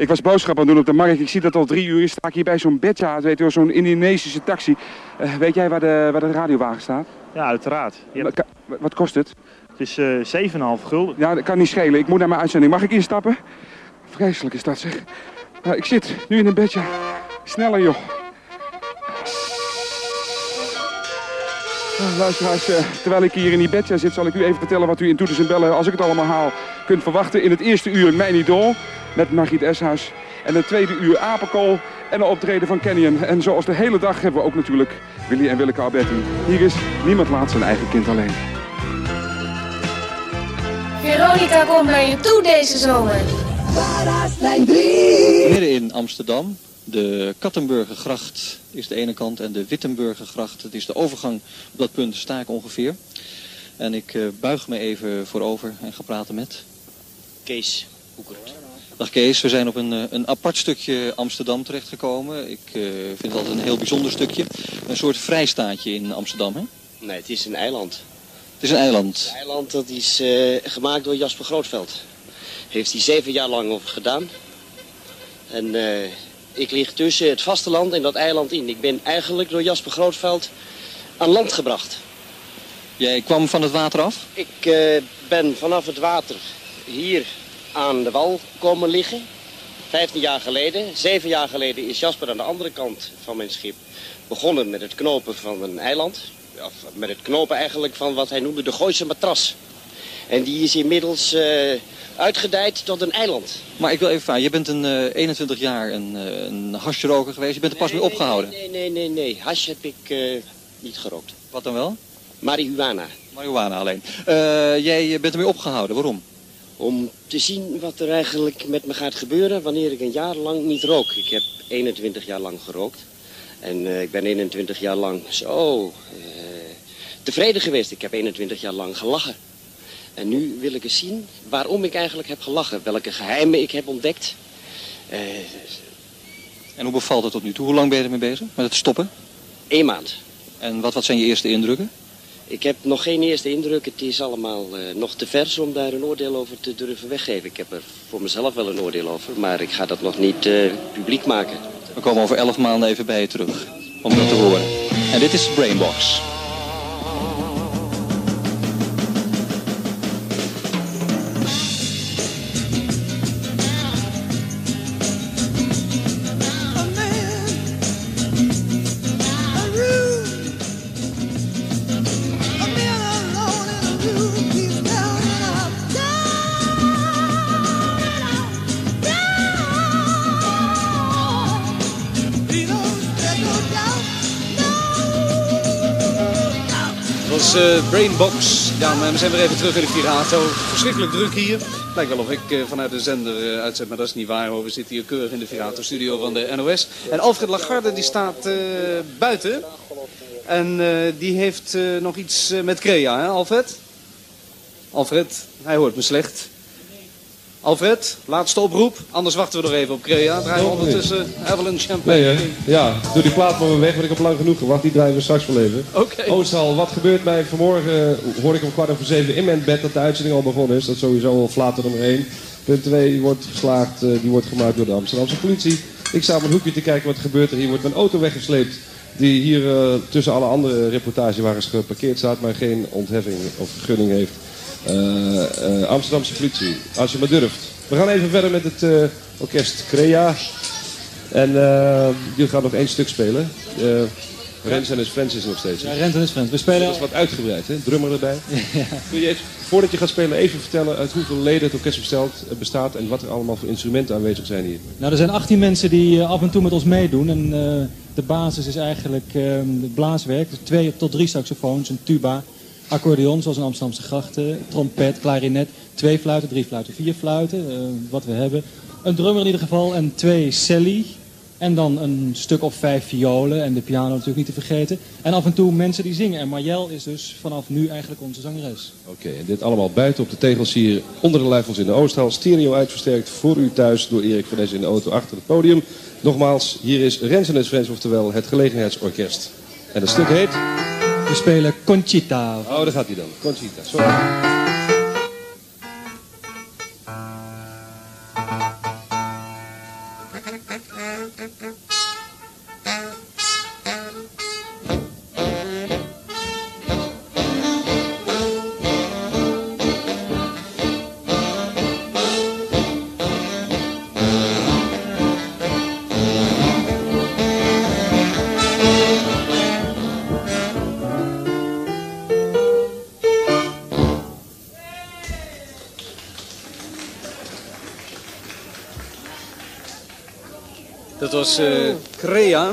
Ik was boodschappen aan het doen op de markt. Ik zie dat al drie uur is. Sta ik hier bij zo'n bedja, weet je wel, zo'n Indonesische taxi. Eh, weet jij waar de, waar de radiowagen staat? Ja, uiteraard. Je Wat, kost het? Het is eh 7,5 gulden. Ja, dat kan niet schelen. Ik moet naar mijn uitzending. Mag ik instappen? Vreselijk is dat zeg. Nou, ik zit nu in een bedje. Sneller joh. Nou, luisteraars, eh, terwijl ik hier in die bedja zit, zal ik u even vertellen wat u in Toeters en Bellen, als ik het allemaal haal, kunt verwachten. In het eerste uur Mijn Idool met Margriet Eshuis. En het tweede uur Apenkool en een optreden van Canyon. En zoals de hele dag hebben we ook natuurlijk Willy en Willeke Alberti. Hier is Niemand laat zijn eigen kind alleen. Veronica komt naar je toe deze zomer. Midden in Amsterdam. De Kattenburgergracht is de ene kant en de Wittenburgergracht. Het is de overgang. Op dat punt sta ik ongeveer. En ik eh, buig me even voorover en ga praten met... Kees Hoekert. Dag Kees, we zijn op een, eh, een apart stukje Amsterdam terechtgekomen. Ik eh, vind het altijd een heel bijzonder stukje. Een soort vrijstaatje in Amsterdam, hè? Nee, het is een eiland. Het is een eiland. Een eiland dat is gemaakt door Jasper Grootveld. Heeft hij zeven jaar lang over gedaan. En eh, ik lig tussen het vasteland en dat eiland in. Ik ben eigenlijk door Jasper Grootveld aan land gebracht. Jij kwam van het water af? Ik eh, ben vanaf het water hier aan de wal komen liggen. 15 jaar geleden. Zeven jaar geleden is Jasper aan de andere kant van mijn schip begonnen met het knopen van een eiland. Of met het knopen eigenlijk van wat hij noemde de Gooise matras. En die is inmiddels eh, uitgedijd tot een eiland. Maar ik wil even vragen, je bent een eh, 21 jaar een, eh, een hasjeroker geweest. Je bent er pas mee opgehouden. Nee, nee, nee, nee. Hash heb ik eh, niet gerookt. Wat dan wel? Marihuana. Marihuana alleen. Eh, jij bent ermee opgehouden, waarom? Om te zien wat er eigenlijk met me gaat gebeuren wanneer ik een jaar lang niet rook. Ik heb 21 jaar lang gerookt. En eh, ik ben 21 jaar lang zo eh, tevreden geweest. Ik heb 21 jaar lang gelachen. En nu wil ik eens zien waarom ik eigenlijk heb gelachen. Welke geheimen ik heb ontdekt. Eh, En hoe bevalt het tot nu toe? Hoe lang ben je ermee bezig? Met het stoppen? Eén maand. En wat, wat zijn je eerste indrukken? Ik heb nog geen eerste indruk. Het is allemaal eh, nog te vers om daar een oordeel over te durven weggeven. Ik heb er voor mezelf wel een oordeel over, maar ik ga dat nog niet eh, publiek maken. We komen over 11 maanden even bij je terug. Om dat te horen. En dit is Brainbox. Brainbox. Ja, maar we zijn weer even terug in de Virato. Verschrikkelijk druk hier. Lijkt wel of ik eh, vanuit de zender eh, uitzet, maar dat is niet waar. We zitten hier keurig in de Virato-studio van de NOS. En Alfred Lagarde die staat eh, buiten. En die heeft nog iets met Crea, hè Alfred? Alfred, hij hoort me slecht. Alfred, laatste oproep. Anders wachten we nog even op Crea. Draaien we ondertussen Evelyn Champagne. Nee? Ja, doe die plaat maar weer weg, want ik heb lang genoeg gewacht. Die draaien we straks wel even. Oké. Oosthal, wat gebeurt mij vanmorgen? Hoorde ik om kwart over zeven in mijn bed dat de uitzending al begonnen is. Dat is sowieso al flater nummer één. Punt 2 wordt geslaagd, eh, die wordt gemaakt door de Amsterdamse politie. Ik sta op een hoekje te kijken wat gebeurt er. Hier wordt mijn auto weggesleept. Die hier eh, tussen alle andere reportagewagens geparkeerd staat, maar geen ontheffing of vergunning heeft. Eh, eh, Amsterdamse politie, als je maar durft. We gaan even verder met het eh, orkest Crea. En die gaat nog één stuk spelen. Rens en his Friends is nog steeds. Ja, Rent en his Friends. We spelen- Dat is wat uitgebreid, hè? Drummer erbij. *laughs* Kun je even, voordat je gaat spelen even vertellen uit hoeveel leden het orkest bestelt, eh, bestaat en wat er allemaal voor instrumenten aanwezig zijn hier? Nou, er zijn 18 mensen die af en toe met ons meedoen. En de basis is eigenlijk eh, het blaaswerk. Dus twee tot drie saxofoons, een tuba, accordeon zoals in Amsterdamse grachten, trompet, klarinet, twee fluiten, drie fluiten, vier fluiten, eh, wat we hebben. Een drummer in ieder geval en twee celli. En dan een stuk of vijf violen en de piano natuurlijk niet te vergeten. En af en toe mensen die zingen. En Marjel is dus vanaf nu eigenlijk onze zangeres. Oké, en dit allemaal buiten op de tegels hier onder de luifels in de Oosthal. Stereo uitversterkt voor u thuis door Erik van in de auto achter het podium. Nogmaals, hier is Rens en Friends, oftewel het gelegenheidsorkest. En het stuk heet... We spelen Conchita. Oh, daar gaat hij dan. Conchita, sorry. Was eh, Crea.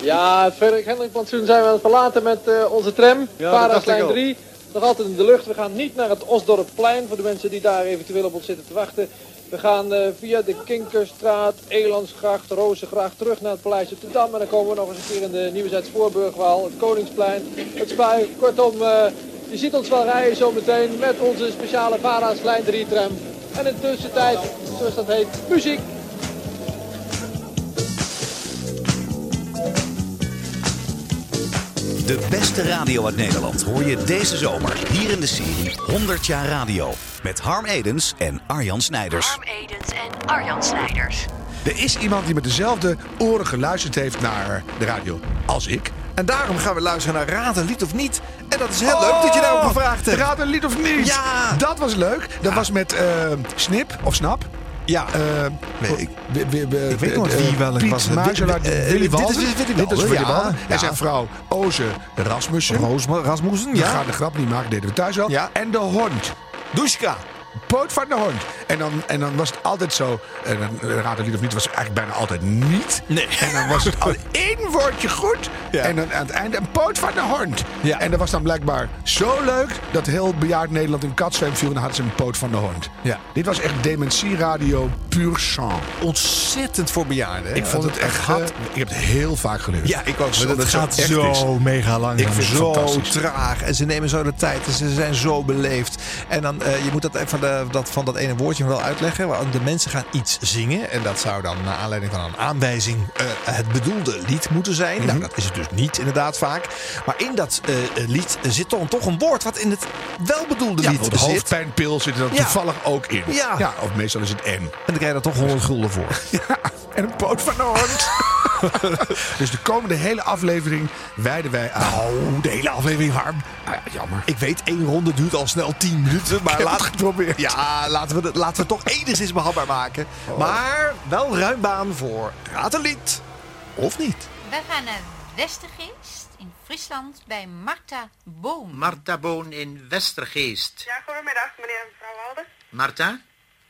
Ja, het Frederik Hendrik plantsoen zijn we aan het verlaten met eh, onze tram. Ja, dat dacht ik Vaarhuislijn al. 3. Nog altijd in de lucht. We gaan niet naar het Osdorpplein voor de mensen die daar eventueel op ons zitten te wachten. We gaan eh, via de Kinkerstraat, Elandsgracht, Rozengracht terug naar het Paleis op de Dam. En dan komen we nog eens een keer in de Nieuwezijds Voorburgwal, het Koningsplein, het Spui. Kortom, je ziet ons wel rijden zometeen met onze speciale Vaarhuislijn 3 tram. En in de tussentijd, zoals dat heet, muziek. De beste radio uit Nederland hoor je deze zomer hier in de serie 100 jaar radio. Met Harm Edens en Arjan Snijders. Harm Edens en Arjan Snijders. Er is iemand die met dezelfde oren geluisterd heeft naar de radio als ik. En daarom gaan we luisteren naar Raad een lied of niet. En dat is heel leuk dat je daarop gevraagd hebt. Oh, Raad een lied of niet? Ja. Dat was leuk. Dat was met eh, Snip of Snap. Ja. nee, ik, weet nooit wie welk Piet was eh, Willy dit is Walden. Dit is Willy. Walden. En zijn vrouw Oze Rasmussen. Rasmussen, We ja. gaan de grap niet maken, deden we thuis al. En de hond. Dushka. Poot van de hond. En dan, en dan was het altijd zo. En dan, raad het lied of niet, was het eigenlijk bijna altijd niet. Nee. En dan was het al *laughs* één woordje goed. En dan aan het einde een poot van de hond. En dat was dan blijkbaar zo leuk dat heel bejaard Nederland in katzweem viel. En dan hadden ze een poot van de hond. Ja. Dit was echt dementieradio puur sang. Ontzettend voor bejaarden. hè? Ik vond het echt. gaat- eh, ik heb het heel vaak geluisterd. Ja, ik ook. Het gaat zo mega langzaam. Ik vind het zo traag. En ze nemen zo de tijd. En ze zijn zo beleefd. En dan, eh, je moet dat even van, de, dat, van dat ene woordje wel uitleggen. De mensen gaan iets zingen. En dat zou dan naar aanleiding van een aanwijzing eh, het bedoelde lied moeten zijn. Mhm. Nou, dat is het dus niet inderdaad vaak. Maar in dat eh, lied zit dan toch een woord wat in het welbedoelde Ja, lied de zit. hoofdpijnpil zit er dan Ja. toevallig ook in. Ja. of meestal is het N. En dan krijg je er toch 100 gulden voor. *laughs* En een poot van de hond. *laughs* *laughs* dus de komende hele aflevering wijden wij aan. Nou, de hele aflevering, Harm. Ah, ja, jammer. Ik weet, één ronde duurt al snel 10 minuten. Maar laat, het geprobeerd. Ja, laten we, het, laten we het toch enigszins behapbaar maken. Maar wel ruim baan voor Raad een lied. Of niet? We gaan naar Westergeest in Friesland bij Marta Boom. Marta Boon in Westergeest. Ja, goedemiddag, meneer en mevrouw Walden. Marta?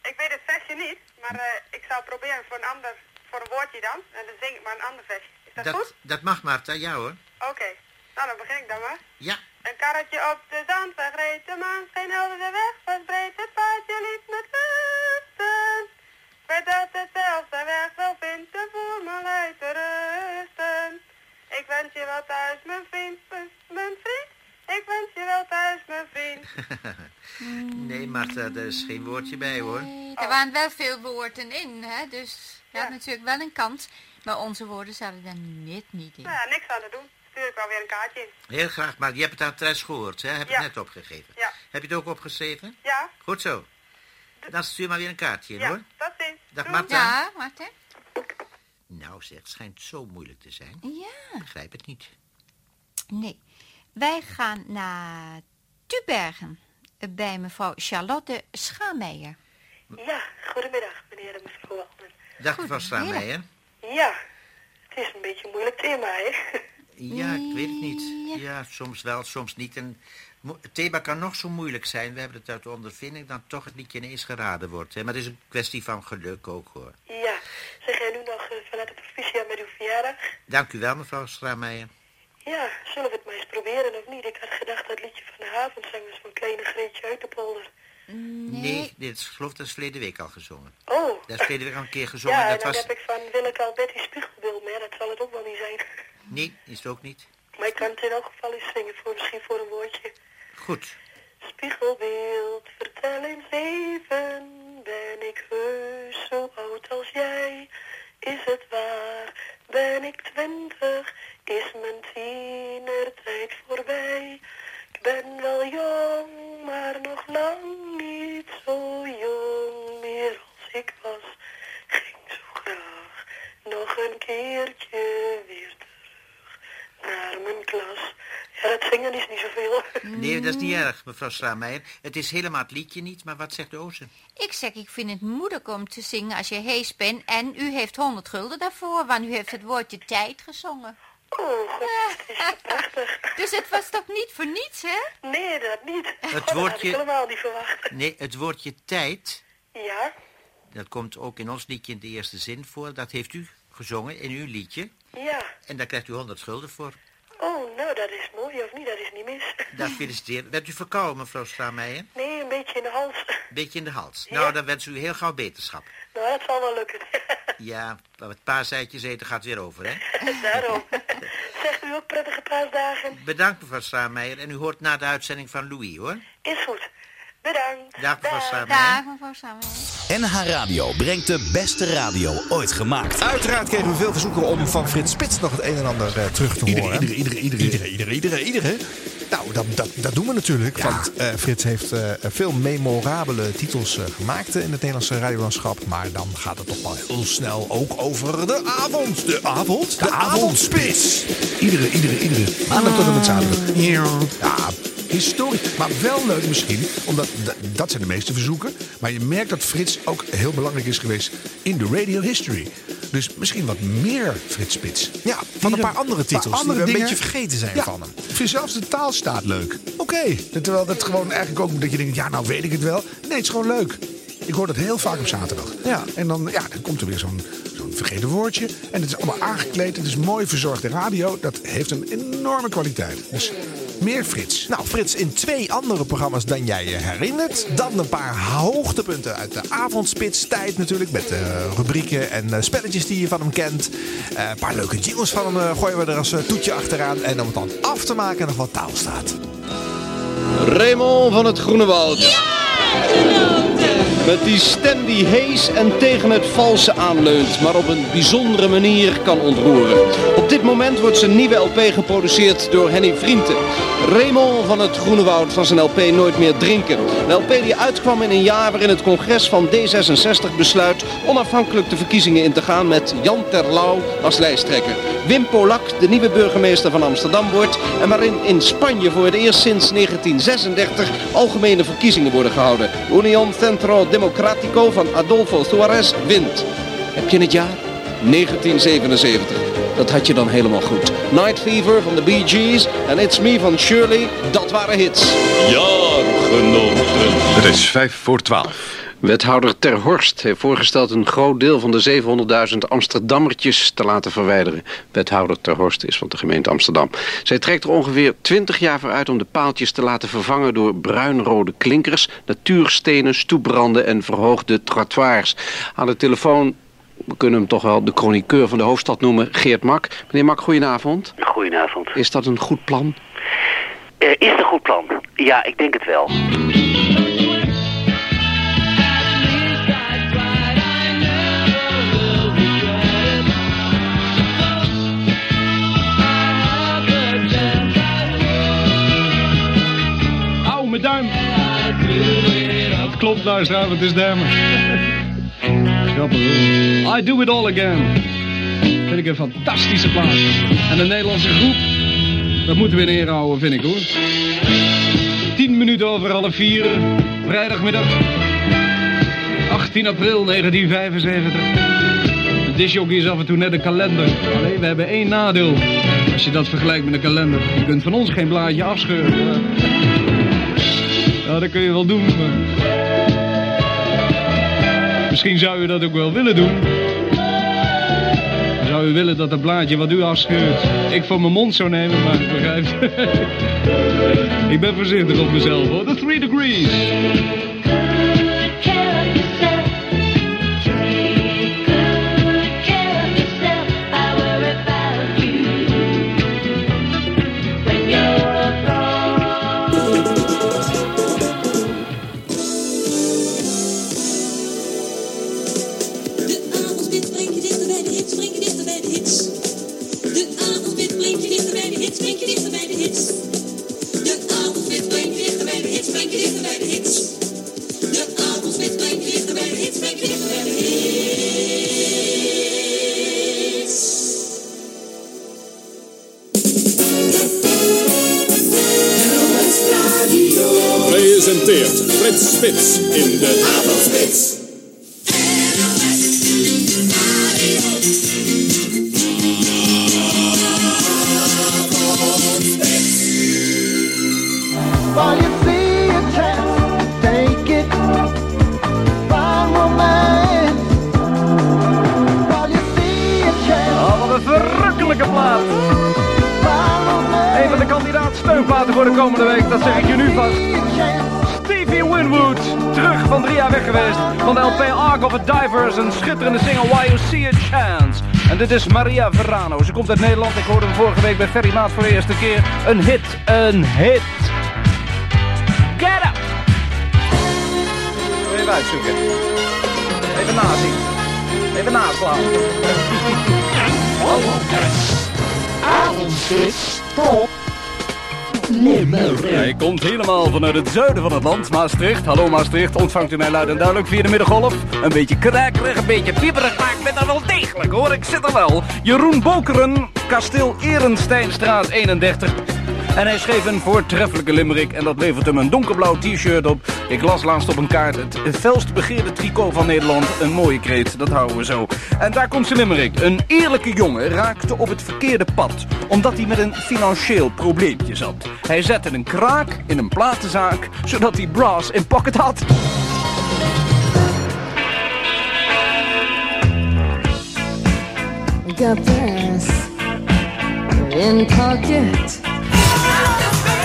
Ik weet het versje niet, maar eh, ik zou proberen voor een ander, voor een woordje dan. En dan zing ik maar een ander versje. Is dat, goed? dat mag Marta, ja hoor. Oké. Nou, dan begin ik dan maar. Ja. Een karretje op de zandweg reed, de maan scheen helder, de weg was breed, het paardje liep met rusten. Weet dat het zelfs de weg wel vindt, de voerman uit te rusten. Ik wens je wel thuis, mijn vriend, mijn, mijn vriend. Ik wens je wel thuis, mijn vriend. *laughs* Nee, Marta, daar is geen woordje bij hoor. Er waren wel veel woorden in, hè? dus je had natuurlijk wel een kans. Maar onze woorden zaten er net niet in. Nou ja, niks aan te doen. Stuur ik wel weer een kaartje in. Heel graag, maar je hebt het aan Tess gehoord, hè? Heb je Ja. het net opgegeven? Ja. Heb je het ook opgeschreven? Ja, Goed zo. Dan stuur maar weer een kaartje in, ja, hoor. tot ziens. Dag Doei. Marta. Ja, Marten? Nou zeg, het schijnt zo moeilijk te zijn. Ja. Ik begrijp het niet. Nee. Wij gaan naar Tubergen. Bij mevrouw Charlotte Schaameijer. Ja, goedemiddag, meneer en mevrouw Waltman. Dag mevrouw Straameijer. Ja, het is een beetje een moeilijk thema, hè? Ja, ik weet het niet. Ja, soms wel, soms niet. En het thema kan nog zo moeilijk zijn. We hebben het uit de ondervinding dat toch het liedje ineens geraden wordt. Hè? Maar het is een kwestie van geluk ook, hoor. Ja, zeg jij nu nog eh, vanuit de provincia met uw verjaardag? Dank u wel, mevrouw Straameijer. Ja, zullen we het maar eens proberen of niet? Ik had gedacht dat liedje van de avondzangers van Kleine Greetje uit de polder. Nee, dit is, geloof dat is verleden week al gezongen. Oh. Dat is verleden week al een keer gezongen. Ja, en dat dan was... heb ik van wil ik al Betty Spiegelbeeld, maar dat zal het ook wel niet zijn. Nee, is het ook niet. Maar ik kan het in elk geval eens zingen, voor, misschien voor een woordje. Goed. Spiegelbeeld, vertel eens even, ben ik heus zo oud als jij? Is het waar, ben ik twintig, is mijn tienertijd voorbij? Ik ben wel jong, maar nog lang niet zo jong meer als ik was. Ging zo graag nog een keertje weer terug naar mijn klas. Ja, dat zingen is niet zoveel. Nee, dat is niet erg, mevrouw Straameijer. Het is helemaal het liedje niet, maar wat zegt de Ozen? Ik zeg, ik vind het moeilijk om te zingen als je hees bent. En u heeft 100 gulden daarvoor, want u heeft het woordje tijd gezongen. Oh, prachtig. Dus het was toch niet voor niets, hè? Nee, dat niet. Het Dat had ik woordje- helemaal niet verwacht. Nee, het woordje tijd, Ja, dat komt ook in ons liedje in de eerste zin voor. Dat heeft u gezongen in uw liedje. ja. En daar krijgt u 100 gulden voor. Oh, nou, dat is mooi, of niet? Dat is niet mis. Daar feliciteer. Bent u verkouden, mevrouw Straameijer? Nee, een beetje in de hals. Beetje in de hals. Ja. Nou, dan wens u heel gauw beterschap. Nou, dat zal wel lukken. Ja, het paaseitjes eten gaat weer over, hè? *laughs* Daarom. Zegt u ook prettige paasdagen? Bedankt, mevrouw Straameijer. En u hoort na de uitzending van Louis, hoor. Is goed. Bedankt. Dag, mevrouw Straameijer. mevrouw Schaameijer. NH Radio brengt de beste radio ooit gemaakt. Uiteraard kregen we veel verzoeken om van Frits Spits nog het een en ander eh, terug te Iedere, horen. iedere, iedere, iedere. Iedere, iedere, iedere, iedere. Dat, dat, dat doen we natuurlijk. Want eh, Frits heeft eh, veel memorabele titels eh, gemaakt in het Nederlandse radiolandschap. Maar dan gaat het toch wel heel snel ook over de avond. De avond? De, avondspits. Iedere, iedere, iedere. Maandag tot en met zaterdag. Ja, historisch. Maar wel leuk misschien, omdat dat zijn de meeste verzoeken. Maar je merkt dat Frits ook heel belangrijk is geweest in de radio history. Dus misschien wat meer Frits Spits. Ja, van een paar andere titels die we een beetje vergeten zijn ja, van hem. Ik vind zelfs de taal staat leuk. Oké. Terwijl dat gewoon eigenlijk ook dat je denkt, ja nou weet ik het wel. Nee, het is gewoon leuk. Ik hoor dat heel vaak op zaterdag. Ja. En dan, ja, dan komt er weer zo'n zo'n vergeten woordje. En het is allemaal aangekleed. Het is mooi verzorgde radio. Dat heeft een enorme kwaliteit. Dus meer Frits. Nou, Frits, in twee andere programma's dan jij je herinnert. Dan een paar hoogtepunten uit de avondspitstijd natuurlijk. Met eh, rubrieken en eh, spelletjes die je van hem kent. Eh, een paar leuke jingles van hem gooien we er als toetje achteraan. En om het dan af te maken nog wat taal staat. Raymond van het Groene Woud. Met die stem die hees en tegen het valse aanleunt, maar op een bijzondere manier kan ontroeren. Op dit moment wordt zijn nieuwe LP geproduceerd door Henny Vrienden. Raymond van het Groene Woud van zijn LP Nooit meer drinken. Een LP die uitkwam in een jaar waarin het congres van D66 besluit onafhankelijk de verkiezingen in te gaan met Jan Terlouw als lijsttrekker. Wim Polak, de nieuwe burgemeester van Amsterdam wordt en waarin in Spanje voor het eerst sinds 1936 algemene verkiezingen worden gehouden. Unión Centro Democrático van Adolfo Suarez wint. Heb je het jaar? 1977. Dat had je dan helemaal goed. Night Fever van de Bee Gees en It's Me van Shirley, dat waren hits. Jaargenoten. Het is vijf voor twaalf. Wethouder Ter Horst heeft voorgesteld een groot deel van de 700.000 Amsterdammertjes te laten verwijderen. Wethouder Ter Horst is van de gemeente Amsterdam. Zij trekt er ongeveer 20 jaar voor uit om de paaltjes te laten vervangen door bruinrode klinkers, natuurstenen, stoepranden en verhoogde trottoirs. Aan de telefoon, we kunnen hem toch wel de chroniqueur van de hoofdstad noemen, Geert Mak. Meneer Mak, goedenavond. Goedenavond. Is dat een goed plan? Is het een goed plan? Ja, ik denk het wel. Auw, mijn duim. Het klopt, luisteraar, het is Dermer. Grappig hoor. I do it all again. Vind ik een fantastische plaats. En de Nederlandse groep, dat moeten we in ere houden, vind ik hoor. 10 minuten over half vier, vrijdagmiddag. 18 april 1975. De disjockey is af en toe net een kalender. Alleen, we hebben één nadeel. Als je dat vergelijkt met een kalender. Je kunt van ons geen blaadje afscheuren. Ja, dat kun je wel doen. Misschien zou u dat ook wel willen doen. Zou u willen dat het blaadje wat u afscheurt, ik voor mijn mond zou nemen, maar begrijpt. *laughs* ik ben voorzichtig op mezelf hoor. The three degrees. Komt uit Nederland. Ik hoorde hem vorige week bij Ferry Maat voor de eerste keer. Een hit, een hit. Get up! Even uitzoeken. Even nazien. Even naslaan. Avondspits, top. Hij komt helemaal vanuit het zuiden van het land, Maastricht. Hallo Maastricht, ontvangt u mij luid en duidelijk via de middengolf? Een beetje krakerig, een beetje pieperig, maar ik ben er wel degelijk hoor, ik zit er wel. Jeroen Bokeren, kasteel Erensteinstraat 31. En hij schreef een voortreffelijke limerick en dat levert hem een donkerblauw t-shirt op. Ik las laatst op een kaart het felst begeerde tricot van Nederland. Een mooie kreet, dat houden we zo. En daar komt zijn limerick. Een eerlijke jongen raakte op het verkeerde pad, omdat hij met een financieel probleempje zat. Hij zette een kraak in een platenzaak, zodat hij brass in pocket had. This in pocket.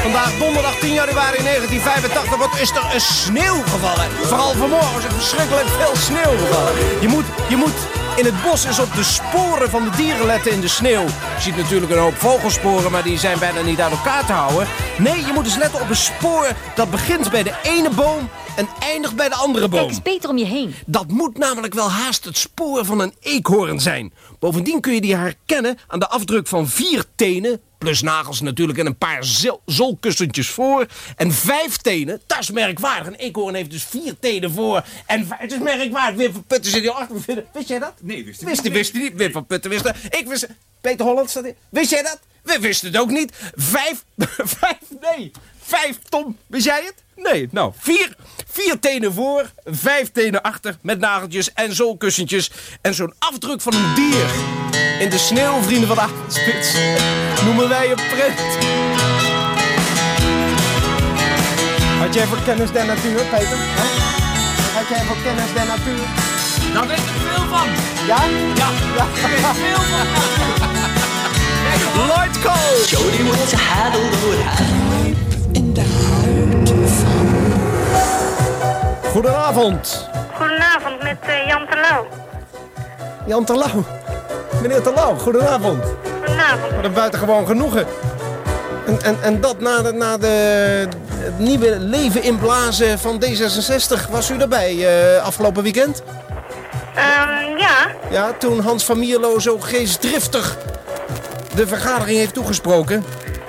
Vandaag donderdag 10 januari 1985. Wat is er een sneeuw gevallen? Vooral vanmorgen is er verschrikkelijk veel sneeuw gevallen. Je moet, je moet in het bos eens op de sporen van de dieren letten in de sneeuw. Je ziet natuurlijk een hoop vogelsporen, maar die zijn bijna niet uit elkaar te houden. Nee, je moet eens letten op een spoor dat begint bij de ene boom en eindigt bij de andere boom. Kijk eens beter om je heen. Dat moet namelijk wel haast het spoor van een eekhoorn zijn. Bovendien kun je die herkennen aan de afdruk van vier tenen... plus nagels natuurlijk en een paar zol- zolkussentjes voor... en vijf tenen, dat is merkwaardig. Een eekhoorn heeft dus vier tenen voor en vijf... Het is merkwaardig. Wim van Putten zit hier achter. Wist jij dat? Nee, wist ik Wist, wist hij niet. Wim van Putten wist dat. Ik wist... Peter Holland staat hier. Wist jij dat? We wisten het ook niet. Vijf... *laughs* Vijf... Nee. Vijf, Tom. Wist jij het? Nee. Nou, vier, vier tenen voor, vijf tenen achter... met nageltjes en zolkussentjes... en zo'n afdruk van een dier. In de sneeuw, vrienden van de avondspits... noemen wij een print. Had jij voor kennis der natuur, Peter? Had jij voor kennis der natuur? Daar weet ik veel van. Ja? Ja, ik weet veel van. *laughs* Lloyd Cole! Jody was a Goedenavond. Goedenavond met eh, Jan Terlouw. Jan Terlouw. Meneer Terlouw, goedenavond. Goedenavond. Wat een buitengewoon genoegen. En, en, en dat na, de, na de, het nieuwe leven inblazen van D66. Was u erbij eh, afgelopen weekend? Ehm, ja, Ja, toen Hans van Mierlo zo geestdriftig de vergadering heeft toegesproken.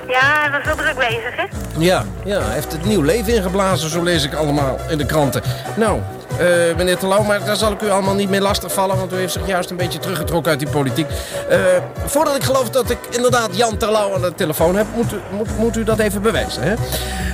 Ja, hij was wel druk bezig, hè? Ja, ja, hij heeft het nieuw leven ingeblazen, zo lees ik allemaal in de kranten. Nou, eh, meneer Terlouw, maar daar zal ik u allemaal niet mee lastigvallen, want u heeft zich juist een beetje teruggetrokken uit die politiek. Eh, voordat ik geloof dat ik inderdaad Jan Terlouw aan de telefoon heb, moet, moet u dat even bewijzen. Hè?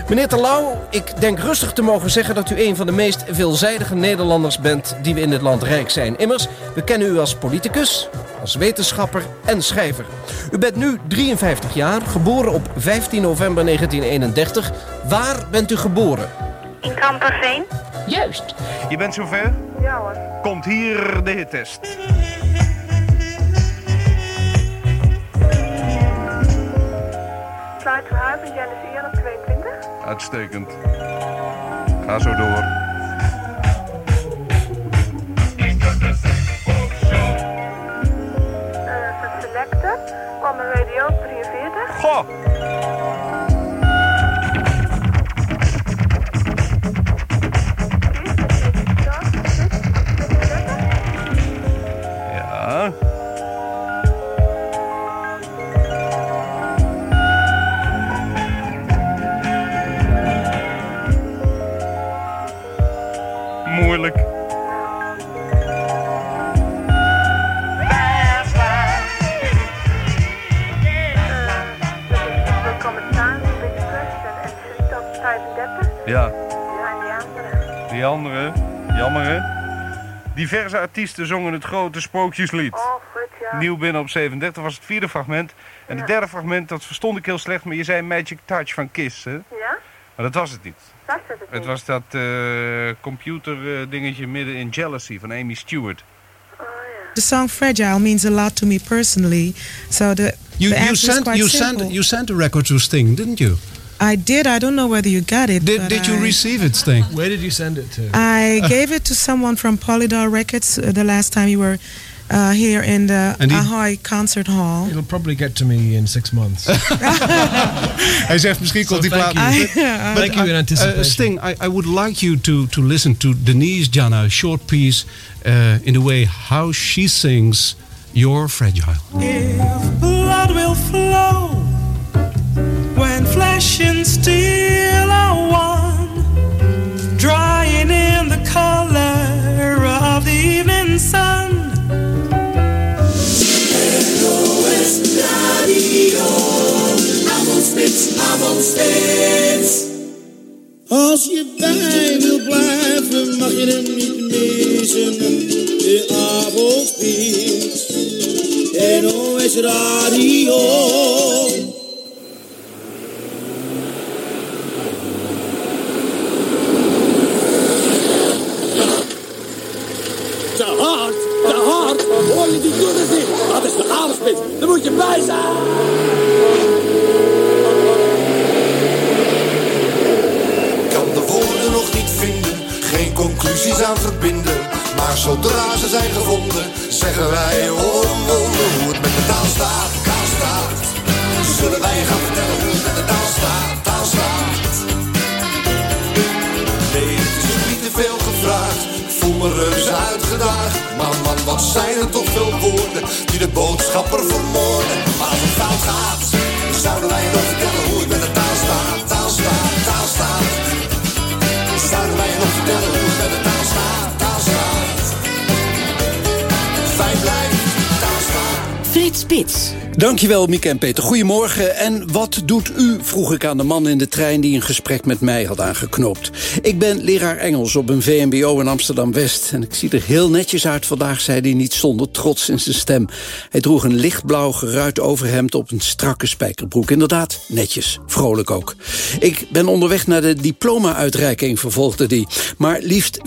Meneer Terlouw, ik denk rustig te mogen zeggen dat u een van de meest veelzijdige Nederlanders bent die we in dit land rijk zijn. Immers, we kennen u als politicus, als wetenschapper en schrijver. U bent nu 53 jaar, geboren op 15 november 1931. Waar bent u geboren? In Kamperveen. Juist. Je bent zover? Ja hoor. Komt hier de hittest. Sluit Uitstekend. Ga zo door. Eh, van Selector. Kwam radio op 43. Goh! Die andere, jammer hè? Diverse artiesten zongen het grote sprookjeslied. Oh, goed, ja. Nieuw binnen op 37 was het vierde fragment. En het derde fragment, dat verstond ik heel slecht, maar je zei Magic Touch van Kiss, hè? Ja? Maar dat was het niet. Dat is het Het was dat eh computer eh, dingetje midden in Jealousy van Amy Stewart. The song Fragile means a lot to me personally. So the, You, the you sent quite you simple. sent you sent a record to Sting, didn't you? I did. I don't know whether you got it. Did did you I- receive it, Sting? Where did you send it to? I *laughs* gave it to someone from Polydor Records uh, the last time you were uh, here in the And he- Ahoy Concert Hall. It'll probably get to me in six months. *laughs* Hij zegt misschien komt die thank plaat. you. *laughs* Thank you in uh, anticipation. Sting, I, I would like you to to listen to Denise Jana, a short piece uh, in the way how she sings "You're Fragile." If blood will flow when flesh and steel are one, drying in the color of the evening sun. Als je bij wil blijven, mag je hem niet missen. De avondspits. NOS Radio. Hoor je die toeters niet? Dat is de avondspits. Daar moet je bij zijn. kan de woorden nog niet vinden, geen conclusies aan verbinden. Maar zodra ze zijn gevonden, zeggen wij oh een wonder hoe het met de taal staat, taal staat. Zullen wij je gaan vertellen hoe het met de taal staat, taal staat. Nee, het is niet te veel gevraagd, voel uitgedaagd. Man, man, wat zijn er toch veel woorden die de boodschapper vermoorden. Dankjewel, Mieke en Peter. Goedemorgen. En wat doet u, vroeg ik aan de man in de trein... die een gesprek met mij had aangeknoopt. Ik ben leraar Engels op een VMBO in Amsterdam-West. En ik zie er heel netjes uit vandaag, zei hij niet zonder trots in zijn stem. Hij droeg een lichtblauw geruit overhemd op een strakke spijkerbroek. Inderdaad, netjes. Vrolijk ook. Ik ben onderweg naar de diploma-uitreiking, vervolgde hij. Maar liefst 94%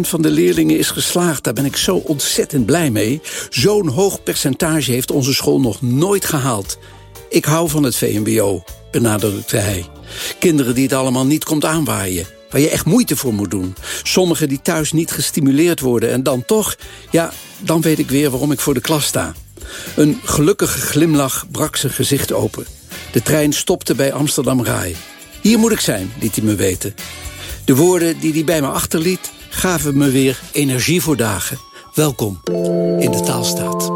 van de leerlingen is geslaagd. Daar ben ik zo ontzettend blij mee. Zo'n hoog percentage heeft onze school nog nooit gehaald. Ik hou van het VMBO, benadrukte hij. Kinderen die het allemaal niet komt aanwaaien. Waar je echt moeite voor moet doen. Sommigen die thuis niet gestimuleerd worden. En dan toch, ja, dan weet ik weer waarom ik voor de klas sta. Een gelukkige glimlach brak zijn gezicht open. De trein stopte bij Amsterdam Rai. Hier moet ik zijn, liet hij me weten. De woorden die hij bij me achterliet gaven me weer energie voor dagen. Welkom in de taalstaat.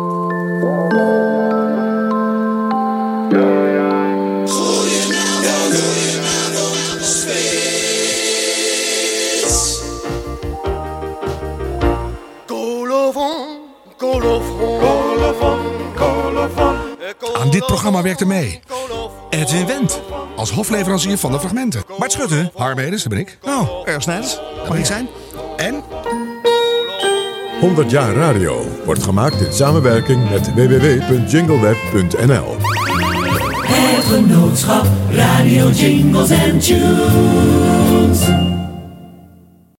Aan dit programma werkte mee. Edwin Wendt. Als hofleverancier van de fragmenten. Bart Schutte. Harmedens, dat ben ik. Nou, erg snijders. Mag ik zijn? En? 100 jaar radio wordt gemaakt in samenwerking met www.jingleweb.nl. Het genootschap Radio Jingles and Tunes.